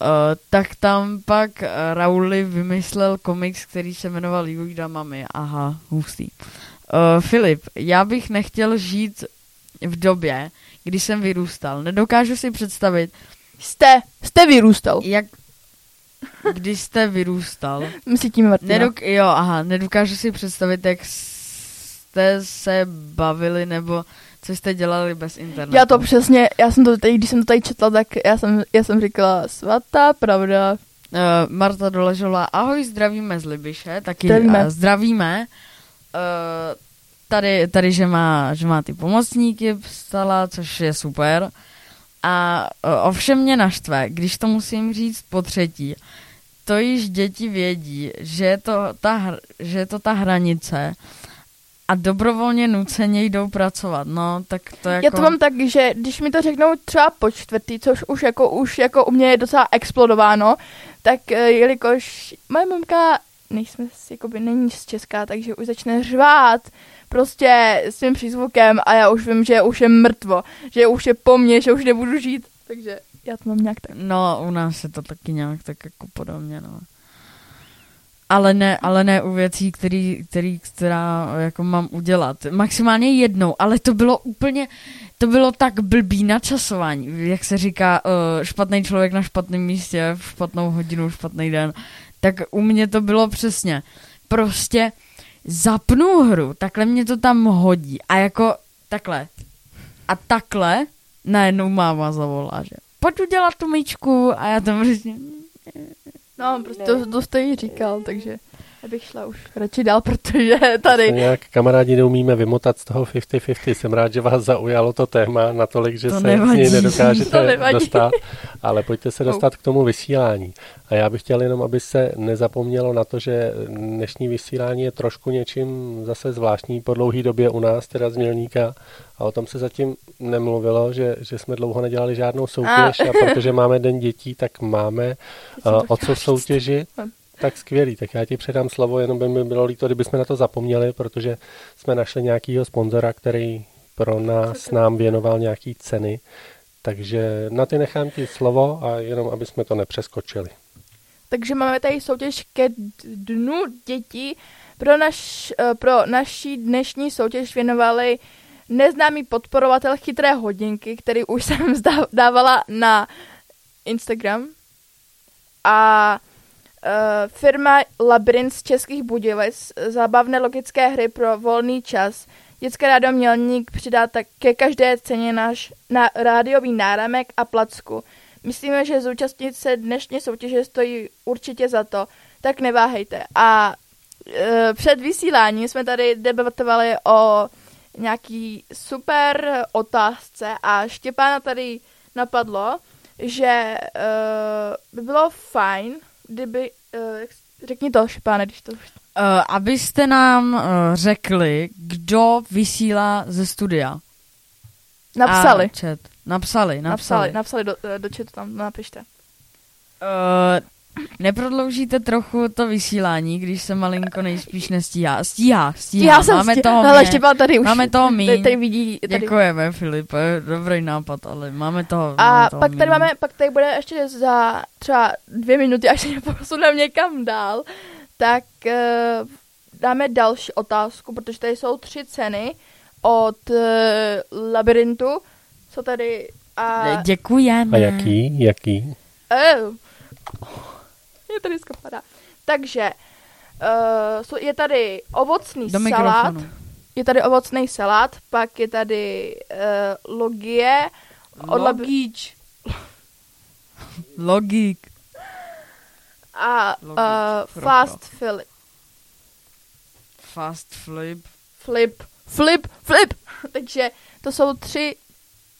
Uh, tak tam pak uh, Rauli vymyslel komiks, který se jmenoval Julida mami. Aha, hustý. Uh, Filip, já bych nechtěl žít v době, kdy jsem vyrůstal. Nedokážu si představit, jste, jste vyrůstal. jak když jste vyrůstal. Myslí tím Martina. Nedok- jo, aha, nedokážu si představit, jak jste se bavili nebo co jste dělali bez internetu. Já to přesně, já jsem to tady, když jsem to tady četla, tak já jsem, já jsem říkala, svatá pravda. Uh, Marta doležela, ahoj, zdravíme z Libiše, taky Zdravíme. Uh, zdravíme. Uh, tady, tady že, má, že má ty pomocníky psala, což je super. A uh, ovšem mě naštve, když to musím říct po třetí, to již děti vědí, že je to ta, hr- že je to ta hranice a dobrovolně nuceně jdou pracovat. No, tak to jako... Já to mám tak, že když mi to řeknou třeba po čtvrtý, což už jako, už jako u mě je docela explodováno, tak eh, jelikož moje mamka nejsme, jakoby není z Česká, takže už začne řvát prostě s tím přízvukem a já už vím, že už je mrtvo, že už je po mně, že už nebudu žít, takže já to mám nějak tak. No, u nás je to taky nějak tak jako podobně, no. Ale ne, ale ne u věcí, který, který, která jako mám udělat. Maximálně jednou, ale to bylo úplně, to bylo tak blbý načasování, jak se říká, uh, špatný člověk na špatném místě, v špatnou hodinu, špatný den. Tak u mě to bylo přesně. Prostě zapnu hru, takhle mě to tam hodí a jako takhle. A takhle najednou máma zavolá, že pojď udělat tu myčku a já tam prostě No, prostě to, to jste jí říkal, takže já bych šla už radši dál, *laughs* protože tady... Nějak kamarádi neumíme vymotat z toho 50-50. Jsem rád, že vás zaujalo to téma natolik, že To se nevadí. z něj nedokážete *laughs* dostat, ale pojďte se dostat k tomu vysílání. A já bych chtěl jenom, aby se nezapomnělo na to, že dnešní vysílání je trošku něčím zase zvláštní po dlouhé době u nás, teda z Mělníka. A o tom se zatím nemluvilo, že, že jsme dlouho nedělali žádnou soutěž a, A. protože máme den dětí, tak máme *laughs* uh, o co soutěžit. Tak skvělý, tak já ti předám slovo, jenom by mi bylo líto, kdybychom na to zapomněli, protože jsme našli nějakýho sponzora, který pro nás nám věnoval nějaký ceny, takže na ty nechám ti slovo a jenom, aby jsme to nepřeskočili. Takže máme tady soutěž ke dnu dětí. Pro, naš, eh, pro naší dnešní soutěž věnovali neznámý podporovatel chytré hodinky, který už jsem *laughs* dávala na Instagram. A firma Labyrinth z Českých Budějovic, zábavné logické hry pro volný čas. Dětské rádio Mělník přidá tak ke každé ceně náš na rádiový náramek a placku. Myslíme, že zúčastnit se dnešní soutěže stojí určitě za to, tak neváhejte. A e, před vysíláním jsme tady debatovali o nějaký super otázce a Štěpána tady napadlo, že e, by bylo fajn, kdyby, s- řekni to Štěpáne, když to Uh, abyste nám uh, řekli, kdo vysílá ze studia. Napsali. A chat. Napsali, napsali. napsali, napsali do, do chatu tam, napište. Uh, neprodloužíte trochu to vysílání, když se malinko nejspíš nestíhá. Stíhá, stíhá. Já jsem Máme stí- toho Ale mě. Štěpán tady už- Máme toho tady- míň. tady vidí- tady- Děkujeme, Filipe, dobrý nápad, ale máme toho A máme toho pak tady míň. máme, pak tady bude ještě za třeba dvě minuty, až se *laughs* posuneme někam dál, tak uh, dáme další otázku, protože tady jsou tři ceny od uh, Labyrintu. Jsou tady a... Děkujeme. A jaký? Jaký? Je tady padá. Takže uh, je tady ovocný Do salát. mikrofonu. Je tady ovocný salát, pak je tady uh, logie. od Lab- Logíč. Logík. a uh, fast flip. Fast flip. Flip, flip, flip. *laughs* Takže to jsou tři,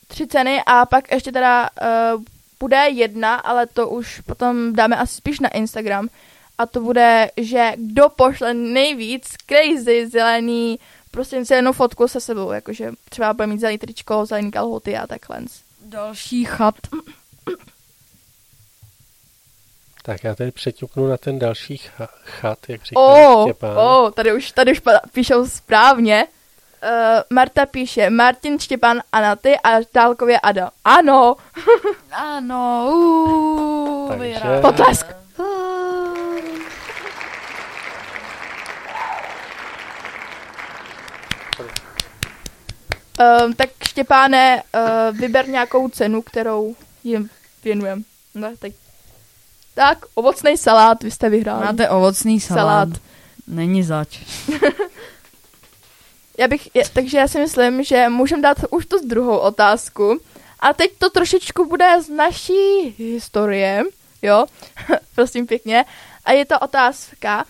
tři ceny a pak ještě teda uh, bude jedna, ale to už potom dáme asi spíš na Instagram. A to bude, že kdo pošle nejvíc crazy zelený, prostě zelenou fotku se sebou, jakože třeba bude mít zelený tričko, zelený kalhoty a takhle. Další chat. Tak já tady přeťuknu na ten další cha- chat, jak říká O, Štěpán. o, tady už, tady už píšou správně. Uh, Marta píše Martin, Štěpán, Anaty a dálkově Ada. Ano. *laughs* ano. Takže- Potlesk. Um, tak Štěpáne, uh, vyber nějakou cenu, kterou jim věnujem. No, tak, tak ovocný salát, vy jste vyhráli. Máte ovocný salát. Salát. Není zač. *laughs* já bych, je, takže já si myslím, že můžeme dát už tu druhou otázku. A teď to trošičku bude z naší historie, jo, *laughs* prosím pěkně. A je to otázka,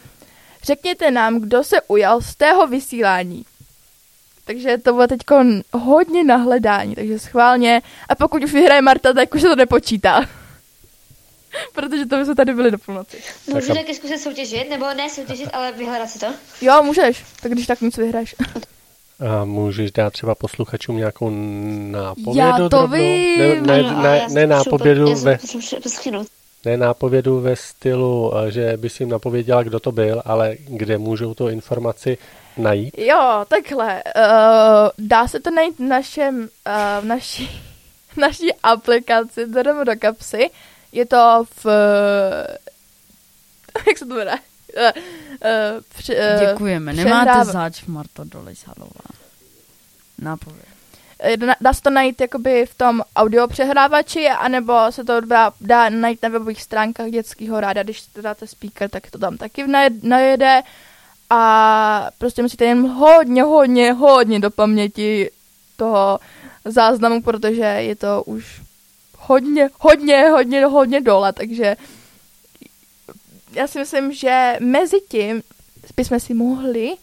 řekněte nám, kdo se ujal z tého vysílání. Takže to bude teď hodně nahledání, takže schválně. A pokud už vyhraje Marta, tak už se to nepočítá. *laughs* Protože to by jsme tady byli do půlnoci. Můžu taky zkusit soutěžit, nebo ne soutěžit, ale vyhledat si to? Jo, můžeš, tak když tak nic vyhraješ. A můžeš dát třeba posluchačům nějakou nápovědu Já to drobnou? vím. Ne, ne, Ano, ne, ne potřebuji- nápovědu ve, ne nápovědu ve stylu, eh, že bys jim napověděla, kdo to byl, ale kde můžou tu informaci najít. Jo, takhle. Uh, dá se to najít v našem, uh, v naší, *laughs* naší aplikaci Jdeme do kapsy. Je to v... *laughs* jak se to jmenuje? Uh, uh, při, uh, Děkujeme. Nemáte zač, Marto Dolishalová. Nápověd. Dá, dá se to najít jakoby v tom audio přehrávači, anebo se to dá, dá najít na webových stránkách dětského ráda, když to dáte speaker, tak to tam taky najed- najede a prostě musíte jen hodně, hodně, hodně do paměti toho záznamu, protože je to už hodně, hodně, hodně, hodně dole, takže já si myslím, že mezi tím bychom si mohli,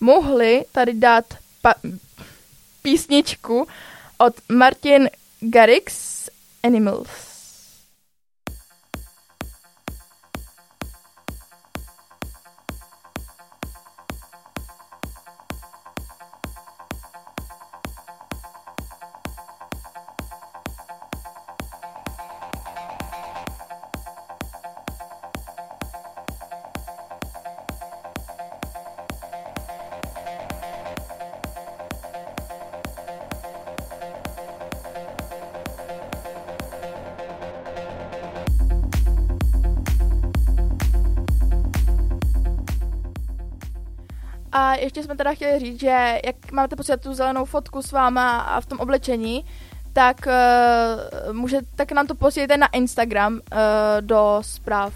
mohli tady dát pa- písničku od Martin Garrix Animals. Jsme teda chtěli říct, že jak máte posílat tu zelenou fotku s váma a v tom oblečení, tak uh, můžete, tak nám to posílejte na Instagram uh, do zpráv.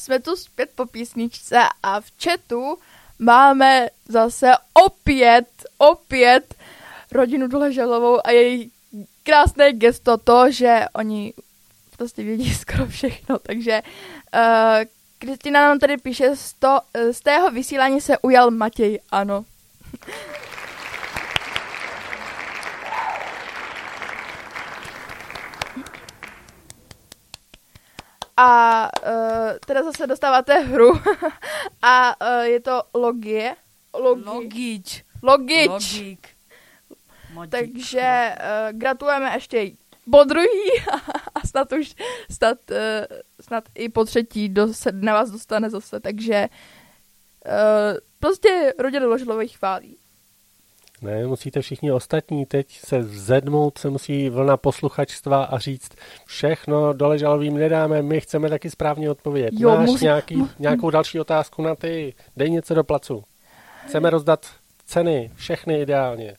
Jsme tu zpět po písničce a v chatu máme zase opět, opět rodinu Doležalovou a její krásné gesto to, že oni prostě vědí *laughs* skoro všechno, takže uh, Kristina nám tady píše, z, to, z tého vysílání se ujal Matěj, ano. A uh, teda zase dostáváte hru *laughs* a uh, je to logie. Logi. Logič. Logič. Logik. Takže uh, gratulujeme ještě po druhý *laughs* a snad už snad, uh, snad i po třetí do, se na vás dostane zase, takže uh, prostě rodina Ložlových chválí. Ne, musíte všichni ostatní teď se zedmout, se musí vlna posluchačstva a říct všechno doležalovým nedáme, my chceme taky správně odpovědět. Jo, Máš musí- nějaký, nějakou další otázku na ty, dej něco do placu. Chceme rozdat ceny, všechny ideálně.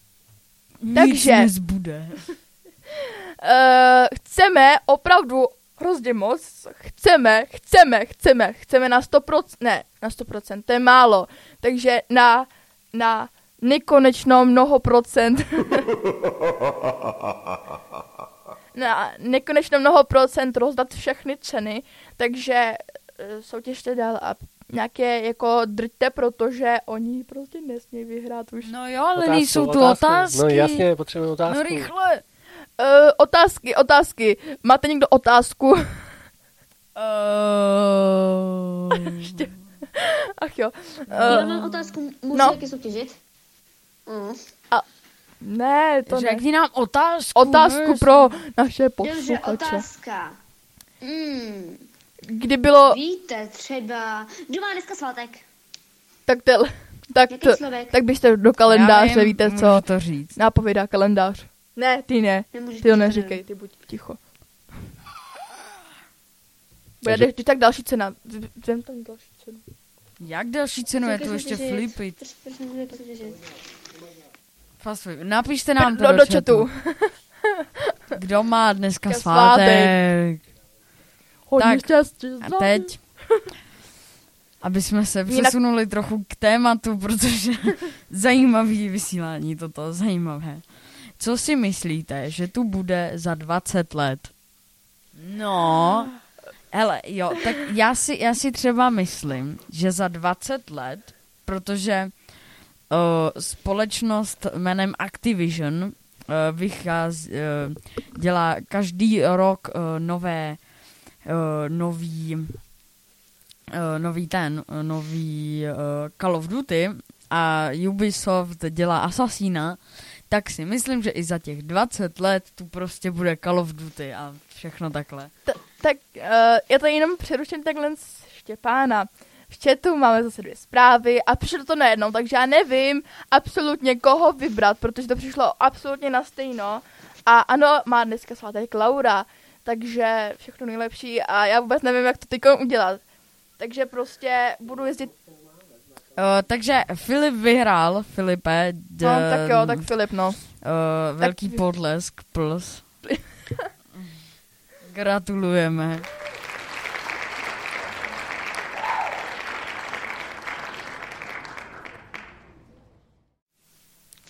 Takže Nic nezbude. uh, *laughs* chceme opravdu hrozně moc, chceme, chceme, chceme, chceme na 100%, ne, na 100%, to je málo, takže na, na nekonečno mnoho procent, na nekonečno mnoho procent rozdat všechny ceny, takže uh, soutěžte dál a nějaké jako drťte, protože oni prostě nesmí vyhrát už. No jo, ale Otázku, nejsou tu otázku. otázky. No jasně, potřebujeme otázku. No rychle. Uh, otázky, otázky. Máte někdo otázku? Uh... *laughs* Ještě. Ach jo. Já Uh, mám otázku, můžu no. taky soutěžit? Mm. ne, to ne. Řekni nám otázku. Otázku pro naše Dobře, posluchače. otázka. Mm. Kdy bylo, Víte třeba, kdo má dneska svátek? tak, tel, tak, to, tak byste do kalendáře, vím, víte co? to říct. Nápovědá kalendář. Ne, ty ne. Nemůžeš Ty to neříkej, ty buď ticho. Bude Takže- když tak další cena. V- Vem tam další cenu. Jak další cenu je tu ještě flipit? Proč- proč nemůžu taky soutěžit? Fast food. Napište nám to do, do, do chatu. Kdo má dneska Dneska svátek? Hodně Tak, štěstí. A teď, aby jsme se Jinak- přesunuli trochu k tématu, protože *laughs* zajímavý vysílání toto, zajímavé. Co si myslíte, že tu bude za 20 let? No, hele, jo, tak já si, já si třeba myslím, že za 20 let, protože společnost jménem Activision uh, vychází, uh, dělá každý rok nové, nový, nový ten, nový Call of Duty a Ubisoft dělá Assassina, tak si myslím, že i za těch 20 let tu prostě bude Call of Duty a všechno takhle. T- tak uh, já to jenom přeruším takhle Štěpána. V chatu máme zase dvě zprávy a přišlo to najednou, takže já nevím absolutně koho vybrat, protože to přišlo absolutně na stejno. A ano, má dneska svátek Laura, takže všechno nejlepší a já vůbec nevím, jak to teď udělat. Takže prostě budu jezdit, Uh, takže Filip vyhrál, Filipe. D- no tak jo, tak Filip, no. Uh, velký Tak- podlesk plus. *laughs* Gratulujeme.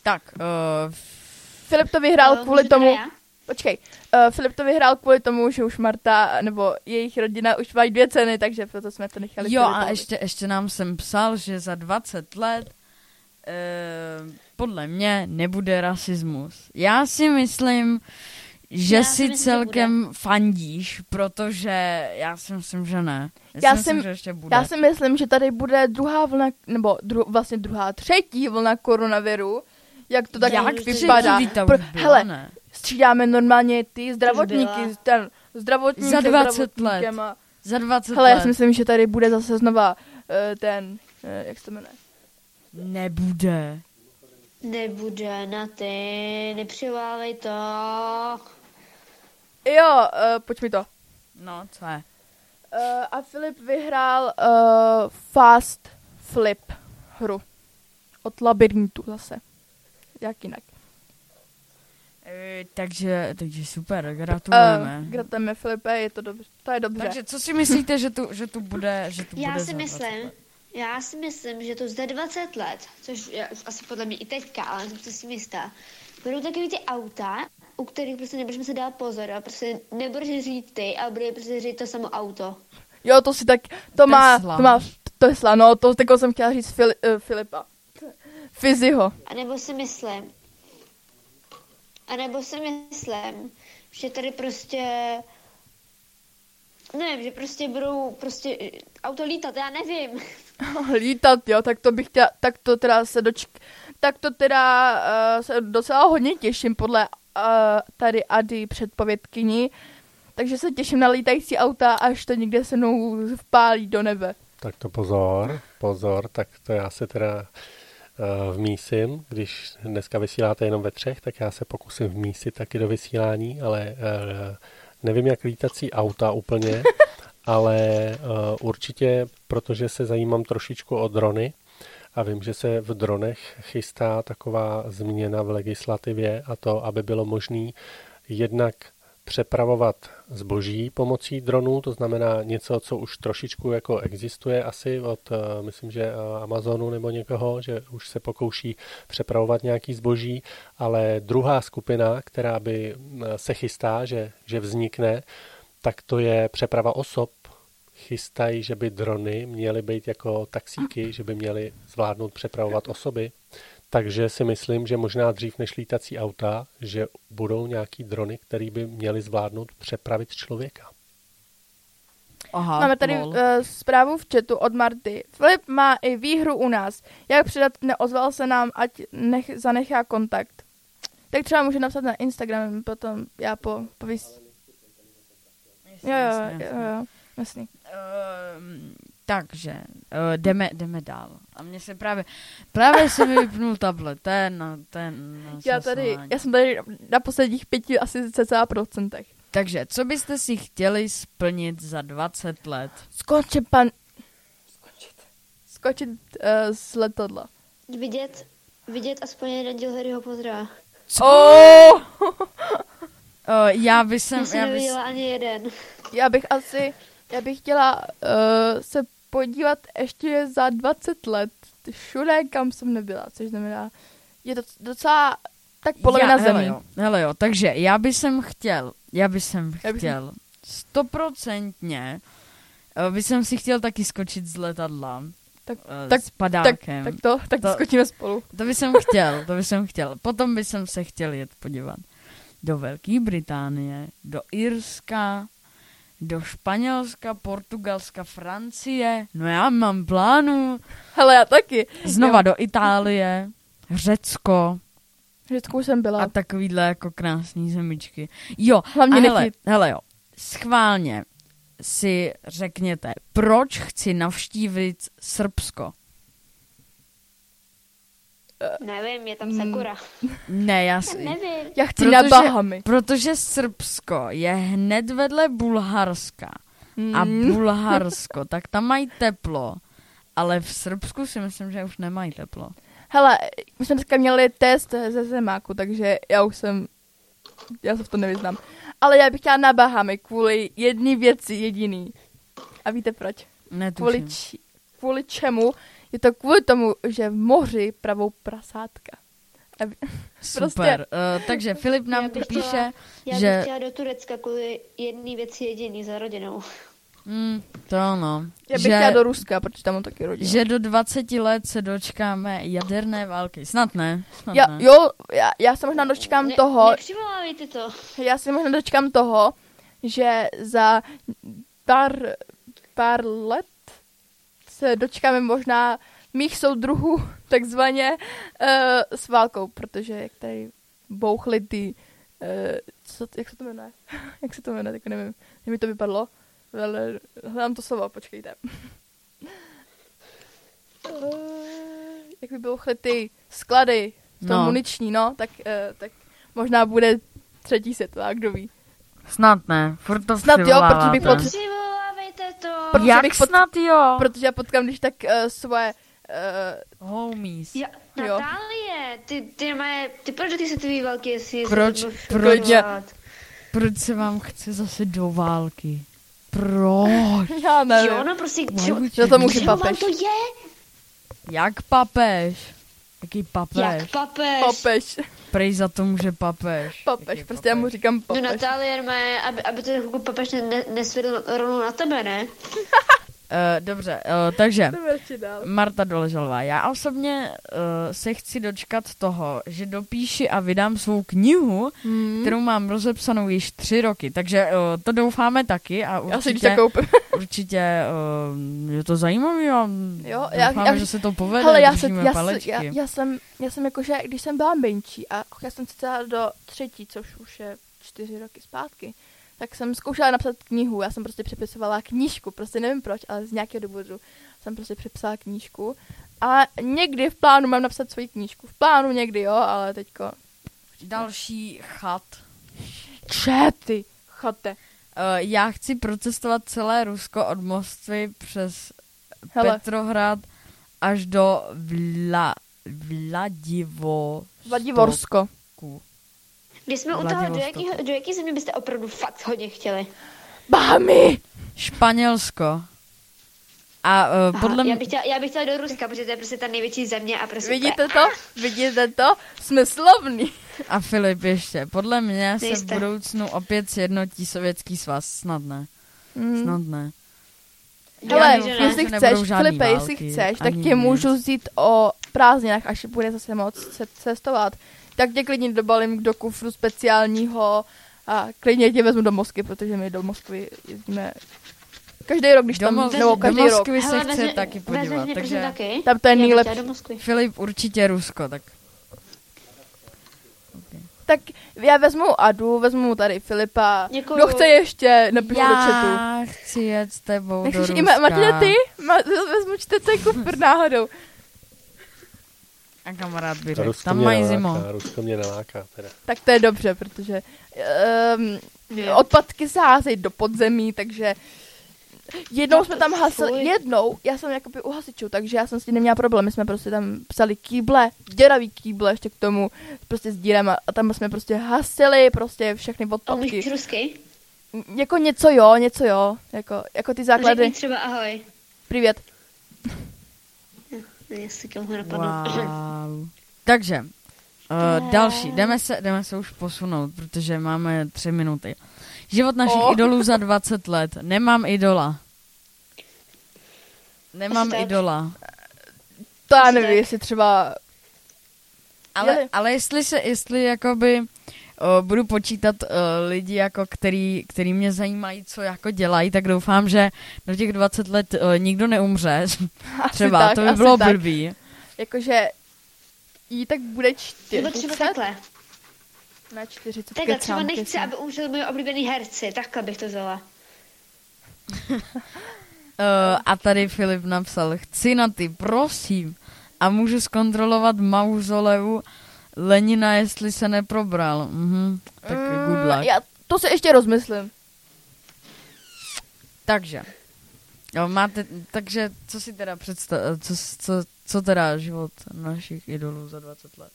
Tak, uh, Filip to vyhrál Eh, kvůli tomu, já? počkej, uh, Filip to vyhrál kvůli tomu, že už Marta, nebo jejich rodina už mají dvě ceny, takže proto jsme to nechali jo a ještě, ještě nám jsem psal, že za 20 let uh, podle mě nebude rasismus. Já si myslím, že Já si si myslím, že celkem fandíš, protože já si myslím, že ne. Já, Já si myslím, jsem- že ještě bude. Já si myslím, že tady bude druhá vlna, nebo dru, vlastně druhá, třetí vlna koronaviru, jak to tak Jak vypadá. třetí? Ta Pro, hele, ne? střídáme normálně ty zdravotníky, ten zdravotník Za se 20 zdravotníkem let. A, Za 20 hele, let. já si myslím, že tady bude zase znova uh, ten, uh, jak se to jmenuje? Nebude. Nebude na ty, nepřiválej to. Jo, uh, pojď mi to. No, co je? Uh, a Filip vyhrál uh, Fast Flip hru. Od labirintu zase. Jak jinak. E, takže, takže super, gratulujeme. Uh, gratulujeme Filipe, je to dobře, to je dobře. Takže co si myslíte, že tu, že tu bude, že tu Já bude si za 20 myslím, já si myslím, že to za 20 let, což je asi podle mě i teďka, ale jsem si jistá, budou takový ty auta, u kterých prostě nebudeš se dát pozor a prostě nebudeš řídit ty, ale bude prostě řídit to samo auto. Jo, to si tak, to má, Tesla. to má Tesla, no, to takovou jsem chtěla říct Fili, uh, Filipa. Fiziho. A nebo si myslím, a nebo si myslím, že tady prostě, nevím, že prostě budou prostě eh, auto lítat, já nevím. *laughs* Lítat, jo, tak to bych chtěla, tak to teda se dočk, tak to teda uh, se docela hodně těším podle uh, tady Ady předpovědkyni, takže se těším na lítající auta, až to někde se mnou vpálí do nebe. Tak to pozor, pozor, tak to já se teda uh, vmísím, když dneska vysíláte jenom ve třech, tak já se pokusím vmísit taky do vysílání, ale uh, nevím, jak lítací auta úplně, *laughs* ale uh, určitě, protože se zajímám trošičku o drony a vím, že se v dronech chystá taková změna v legislativě a to, aby bylo možné jednak přepravovat zboží pomocí dronů, to znamená něco, co už trošičku jako existuje asi od, eh, myslím, že eh, Amazonu nebo někoho, že už se pokouší přepravovat nějaký zboží, ale druhá skupina, která by eh, se chystá, že, že vznikne, tak to je přeprava osob. Chystají, že by drony měly být jako taxíky, že by měly zvládnout přepravovat osoby. Takže si myslím, že možná dřív než lítací auta, že budou nějaký drony, které by měly zvládnout přepravit člověka. Aha, Máme tady uh, zprávu v chatu od Marty. Filip má i výhru u nás. Jak předat, neozval se nám, ať nech, zanechá kontakt. Tak třeba může napsat na Instagram, potom já po, povys... Jo, jo, jasně, jo, jo, jasný. Ehm, takže, uh, jdeme, jdeme dál. A mně se právě, právě se mi vypnul tablet, ten, na- ten na Já tady, já jsem tady na posledních pěti asi cca procentech. Takže, co byste si chtěli splnit za 20 let? Skočit pan... Skočit. Skočit uh, z letadla. Vidět, vidět aspoň jeden díl Harryho Pottera. Oh! Uh, já bych Já jsem, jsem já bych, ani jeden. Já bych asi, já bych chtěla uh, se podívat ještě za 20 let všude, kam jsem nebyla, což znamená, je to docela tak polovina já, zemí. hele jo, hele jo, takže já bych jsem chtěl, já bych jsem Já bych- chtěl, stoprocentně, uh, bych jsem si chtěl taky skočit z letadla. Tak- eh, tak- s padákem. tak to, tak to skočíme spolu. To bych jsem chtěl, to bych jsem chtěl. Potom bych jsem se chtěl jet podívat do Velké Británie, do Irska, do Španělska, Portugalska, Francie. No já mám plánu. Hele, já taky. Znova Jo. do Itálie, Řecko Řecku jsem byla. a takovýhle jako krásný zemičky. Jo, Hlavně a hele, nechyt. hele jo, schválně si řekněte, proč chci navštívit Srbsko. Nevím, je tam Mm. Sakura. Ne, já *laughs* si... Nevím. Já chci na Bahamy. Protože Srbsko je hned vedle Bulharska. A Mm. *laughs* Bulharsko, tak tam mají teplo. Ale v Srbsku si myslím, že už nemají teplo. Hele, my jsme dneska měli test ze zemáku, takže já už jsem, já se v tom nevyznám. Ale já bych chtěla na Bahamy kvůli jedné věci jediný. A víte proč? Netuším. Kvůli, či, kvůli čemu? Je to kvůli tomu, že v moři pravou prasátka. Super. Uh, takže Filip nám Já tu píše, chtěla- Já že... bych chtěla do Turecka kvůli jedné věci jediný za rodinou. Mm, to ano. Já bych že, chtěla do Ruska, protože tam mám taky rodinu. že do 20 let se dočkáme jaderné války. Snad ne. Snad Já, ne. jo, já, já se možná dočkám Ne, toho, Nepřivolávejte to. já se možná dočkám toho, že za pár, pár let se dočkáme možná mých soudruhů *laughs* takzvaně uh, s válkou, protože jak tady bouchly ty, uh, co, jak se to jmenuje? *laughs* jak se to jmenuje, tak nevím, mi to vypadlo. Ale hledám to slovo, počkejte. Uh, jak by bouchly ty sklady, to No. muniční, no, tak, uh, tak možná bude třetí světová, kdo ví. Snad ne. Furt to Snad jo, protože bych přivoláváte. Protože Jak bych pot- snad jo? Protože já potkám když tak uh, svoje... Uh, Homies. Ja, Jo. Natálie, ty, ty, má, ty proč ty světový války, jestli Proč, můžu proč, kontrolovat? proč se vám chce zase do války? Proč? *laughs* Já nevím. Jo, no prostě, čo, to you může do- čemu vám papež. to je? Jak papež? Jaký papež? Jak papež? Papež. Prej za to může papež. Papež, prostě já mu říkám No papež. Natálie, má, aby, aby to jako papež ne, ne, nesvědl rovnou na tebe, ne? *laughs* Uh, dobře, uh, takže. Marta Doležalová. Já osobně uh, se chci dočkat toho, že dopíši a vydám svou knihu, Hmm. kterou mám rozepsanou již tři roky, takže uh, to doufáme taky a Já si určitě, *laughs* určitě uh, je to zajímavé a Jo, já, doufáme, já, že se to povede, hele, já, se, já, se, palečky. já, já, jsem, já jsem jakože, když jsem byla menší a já jsem sice do třetí, což už je čtyři roky zpátky, tak jsem zkoušela napsat knihu. Já jsem prostě přepisovala knížku, prostě nevím proč, ale z nějakého důvodu jsem prostě přepsala knížku. A někdy v plánu mám napsat svoji knížku. V plánu někdy, jo, ale teďko... Další chat. Čety, chate. Uh, já chci procestovat celé Rusko od Moskvy přes Hele. Petrohrad až do Vla, Vladivo. Vladivorsko. Když jsme u toho, do, jakého, do jaký země byste opravdu fakt hodně chtěli? Bahamy! Španělsko. A uh, Aha, podle já, mě... bych chtěla, já bych chtěla do Ruska, protože to je prostě ta největší země a prostě... Vidíte to? Vidíte to? Jsme slavní. A Filip ještě. Podle mě se v Nejste. budoucnu opět sjednotí sovětský svaz. Snad ne. Mm. Snad ne. Hele, doufám, jestli chceš, Filipe, jestli chceš, tak tě můžu vzít o prázdninách, až bude zase moc ce- cestovat. Tak tě klidně dobalím do kufru speciálního a klidně tě vezmu do Moskvy, protože my do Moskvy jezdíme každý rok, když Do tam, Mos- nebo do každý rok. Moskvy se Hele, chce vezmi- taky podívat. prosím, Takže taky. Tam to je Já nejlepší. do Moskvy. Filip určitě Rusko, tak Tak já vezmu Adu, vezmu tady Filipa. Děkuju. Kdo chce ještě, napiš do chatu. já chci jet s tebou do Nechceš Ruska. i Ma- Martina, ty? Ma- vezmu čtete kufr náhodou. A kamarád by řekl, tam mají zimo. Rusko mě neláká teda. Tak to je dobře, protože um, odpadky se házejí do podzemí, takže jednou jsme tam hasili, jednou, já jsem jakoby u hasičů, takže já jsem s tím neměla problém, my jsme prostě tam psali kýble, děravý kýble ještě k tomu, prostě s dírama a tam jsme prostě hasili prostě všechny A odpadky. umíš rusky? Jako něco jo, něco jo, jako, jako ty základy. Řekni třeba ahoj. Privět. Jestli. Wow. Takže, uh, další. Jdeme se, jdeme se už posunout, protože máme tři minuty. Život našich Oh. idolů za 20 let. Nemám idola. Nemám tak. idola. To já nevím, jestli třeba, Ale, ale jestli se, jestli jakoby o, budu počítat o, lidi, jako který, který mě zajímají, co jako dělají, tak doufám, že do těch 20 let o, nikdo neumře. *laughs* asi Třeba, tak, to by bylo tak. blbý. Jakože jí tak bude Nebo třeba 40, takhle. na 45 Takhle třeba nechci, aby umřeli moji oblíbený herci. Takhle bych to vzala. Uh, a tady Filip napsal, chci na ty, prosím. A můžu zkontrolovat mauzoleu Lenina, jestli se neprobral. Mhm, tak Mm, good luck. Já to se ještě rozmyslím. Takže, jo, máte, takže co si teda představ, co, co, co teda život našich idolů za 20 let?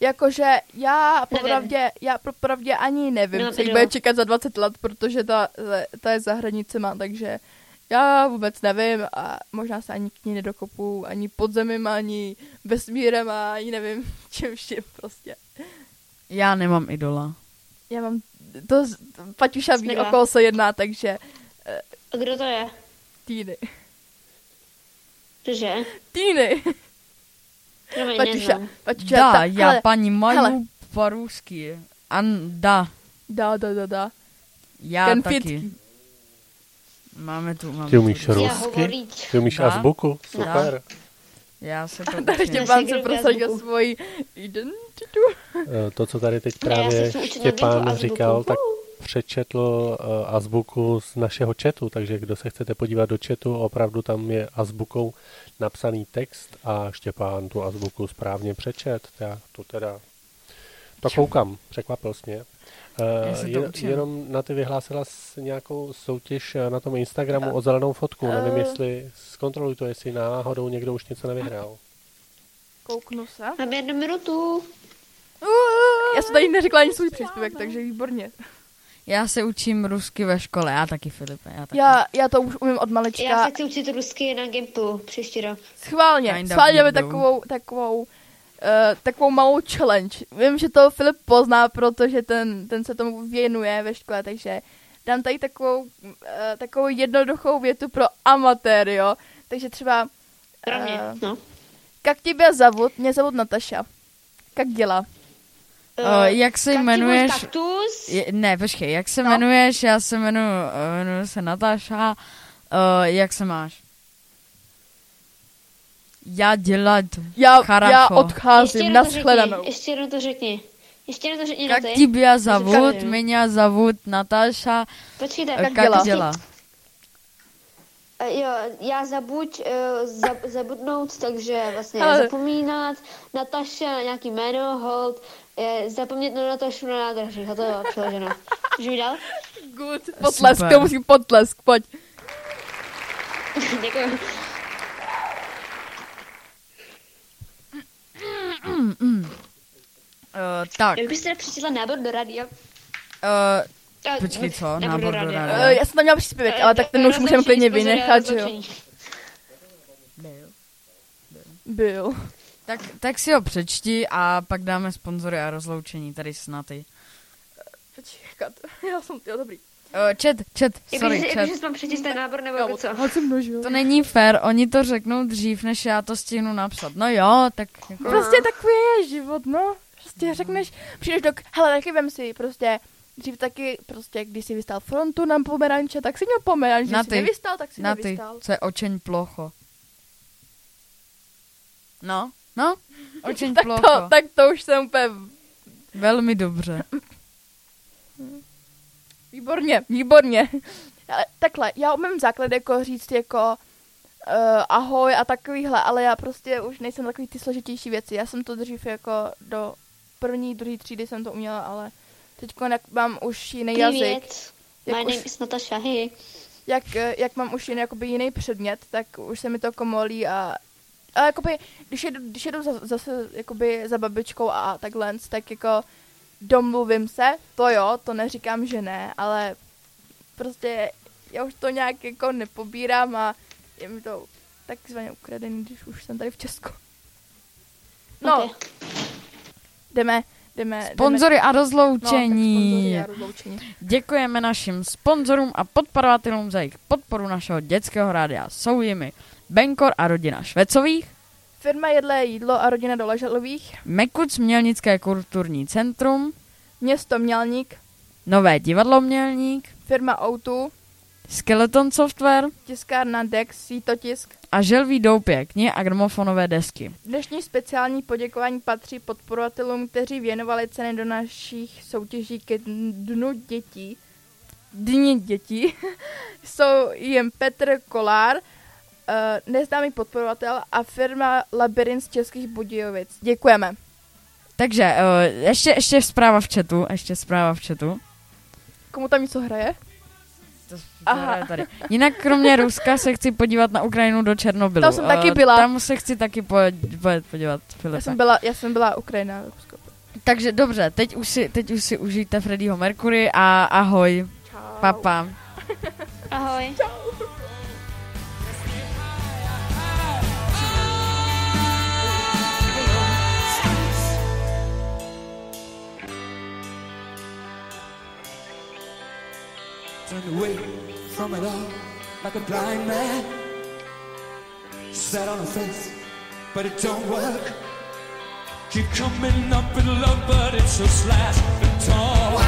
Jakože já popravdě, já popravdě ani nevím, co bude čekat za 20 let, protože ta, ta je za hranicema, takže já vůbec nevím a možná se ani k ní nedokopu, ani podzemím, ani vesmírem a ani nevím *laughs* čím vším prostě. Já nemám idola. Já mám, to Paťuša ví, o koho se jedná, takže... Eh, a kdo to je? Týny. Cože? Týny. Paťuša, Paťuša, da, ta, já hele, paní Maju hele. po rusky. An, da. Da, da, da, da. Já Ten taky. Fitky. Máme tu, máme Ty umíš tu. Rusky? Ty umíš Dá? azbuku? Super. Já se to Tady. Štěpán se prosadil azbuku. svoji identitu. Eh, To, co tady teď právě Štěpán říkal, tak přečetl uh, azbuku z našeho chatu, takže kdo se chcete podívat do chatu, opravdu tam je azbukou napsaný text a Štěpán tu azbuku správně přečet. Já to teda to koukám, překvapil jsi mě. Uh, to je, učím. jenom na ty vyhlásila s nějakou soutěž eh, na tom Instagramu o zelenou fotku. Nevím, Eh. jestli zkontroluj to, jestli náhodou někdo už něco nevyhrál. Kouknu se. Mám jednu minutu. Já jsem tady neřekla ani svůj příspěvek, takže výborně. Já se učím rusky ve škole, já taky, Filipe, já taky. Já, já to už umím od malička. Já se chci učit rusky na Gimplu příští rok. Schválně, schválně takovou, takovou, uh, takovou malou challenge. Vím, že to Filip pozná, protože ten, ten se tomu věnuje ve škole, takže dám tady takovou, uh, takovou jednoduchou větu pro amatéry, jo. Takže třeba... Pro mě, eh, no. Jak tě zavod? Mě zavod Nataša. Jak dělá? O, jak se jmenuješ? kaktus? Je, ne, počkej, jak se No. jmenuješ? Já se jmenuji, eh, jmenuji se Natáša. Uh, jak se máš? já dělat já, Characho. já odcházím, ještě nashledanou. Řekni, ještě jednou to řekni. Ještě jednou to řekni, Jak ti tě zavut, mě zavut Natáša. Počkejte, eh, jak dělá. Jak dělá? Eh, jo, já zabuď, eh, za, zabudnout, takže vlastně Ale... zapomínat, Natáša na nějaký jméno, hold, zapomnět na Natášu na nádraží, to je přeloženo. Můžu dál? Good, potlesk, Super. to musím potlesk, pojď. *laughs* Děkuji. Uh, tak, Jak byste přečetla nábor do rádia? uh, Eh, Počkej, co? nábor Nábor do rádia. rádia. Uh, já jsem tam měla příspěvek, Eh, ale tak ten už můžeme klidně vynechat, že jo. rozloučení. Byl. tak, tak si ho přečti a pak dáme sponzory a rozloučení tady snaty. Počkat, *laughs* já jsem, jo, dobrý. Uh, chat, chat, sorry, Jakože chat. jakože mám přečíst ten nábor, nebo jako co? Množil. To není fér, oni to řeknou dřív, než já to stihnu napsat. No jo, tak jako... Prostě takový je život, no. Prostě řekneš, přijdeš do, hele, taky vem si, prostě, dřív taky, prostě, když jsi vystál frontu na pomeranče, tak si měl pomeranč, Na když jsi ty. nevystál, tak si Na ty, nevystál. co je očeň plocho. No, no, *laughs* očeň Tak plocho. to, tak to už jsem úplně, Velmi dobře. *laughs* výborně, výborně. Ale takhle, já umím základ jako říct jako uh, ahoj a takovýhle, ale já prostě už nejsem takový ty složitější věci. Já jsem to dřív jako do první, druhé třídy jsem to uměla, ale teď jak mám už jiný jazyk, Privět. Jak My už- name is Natasha, jak, eh, jak mám už jiný jakoby jiný předmět, tak už se mi to komolí a a jakoby, když jedu, když jedu za, zase jakoby za babičkou a takhle, tak jako domluvím se, to jo, to neříkám, že ne, ale prostě já už to nějak jako nepobírám a je mi to takzvaně ukradený, když už jsem tady v Česku. No, Ok. jdeme, jdeme. Sponzory a jdeme. No, rozloučení. a rozloučení. Děkujeme našim sponzorům a podporovatelům za jejich podporu našeho dětského rádia. Jsou jimi Benkor a rodina Švecových, Firma Jedlé jídlo a rodina Doležalových, Mekuc Mělnické kulturní centrum, město Mělník, Nové divadlo Mělník, firma Outu, Skeleton Software. Tiskárna Dex, Sítotisk. a Želví doupě, knihy a gramofonové desky. Dnešní speciální poděkování patří podporovatelům, kteří věnovali ceny do našich soutěží ke dnu dětí. Dní dětí. *laughs* Jsou jen Petr Kolár, eh, neznámý podporovatel a firma Labyrint z Českých Budějovic. Děkujeme. Takže uh, ještě, ještě zpráva v chatu, ještě zpráva v chatu. Komu tam něco hraje? To, to Aha. je tady. Jinak kromě Ruska se chci podívat na Ukrajinu do Černobylu. Tam jsem taky Eh, byla. Tam se chci taky pojet, pojet podívat, Já Filipe. jsem byla, já jsem byla Ukrajina. Rusko. Takže dobře, teď už si, teď už si užijte Freddieho Mercury a ahoj. Čau. Papa. Ahoj. Turned from it all like a blind man. Sat on a fence, but it don't work. Keep coming up with love, but it's so slashed and torn.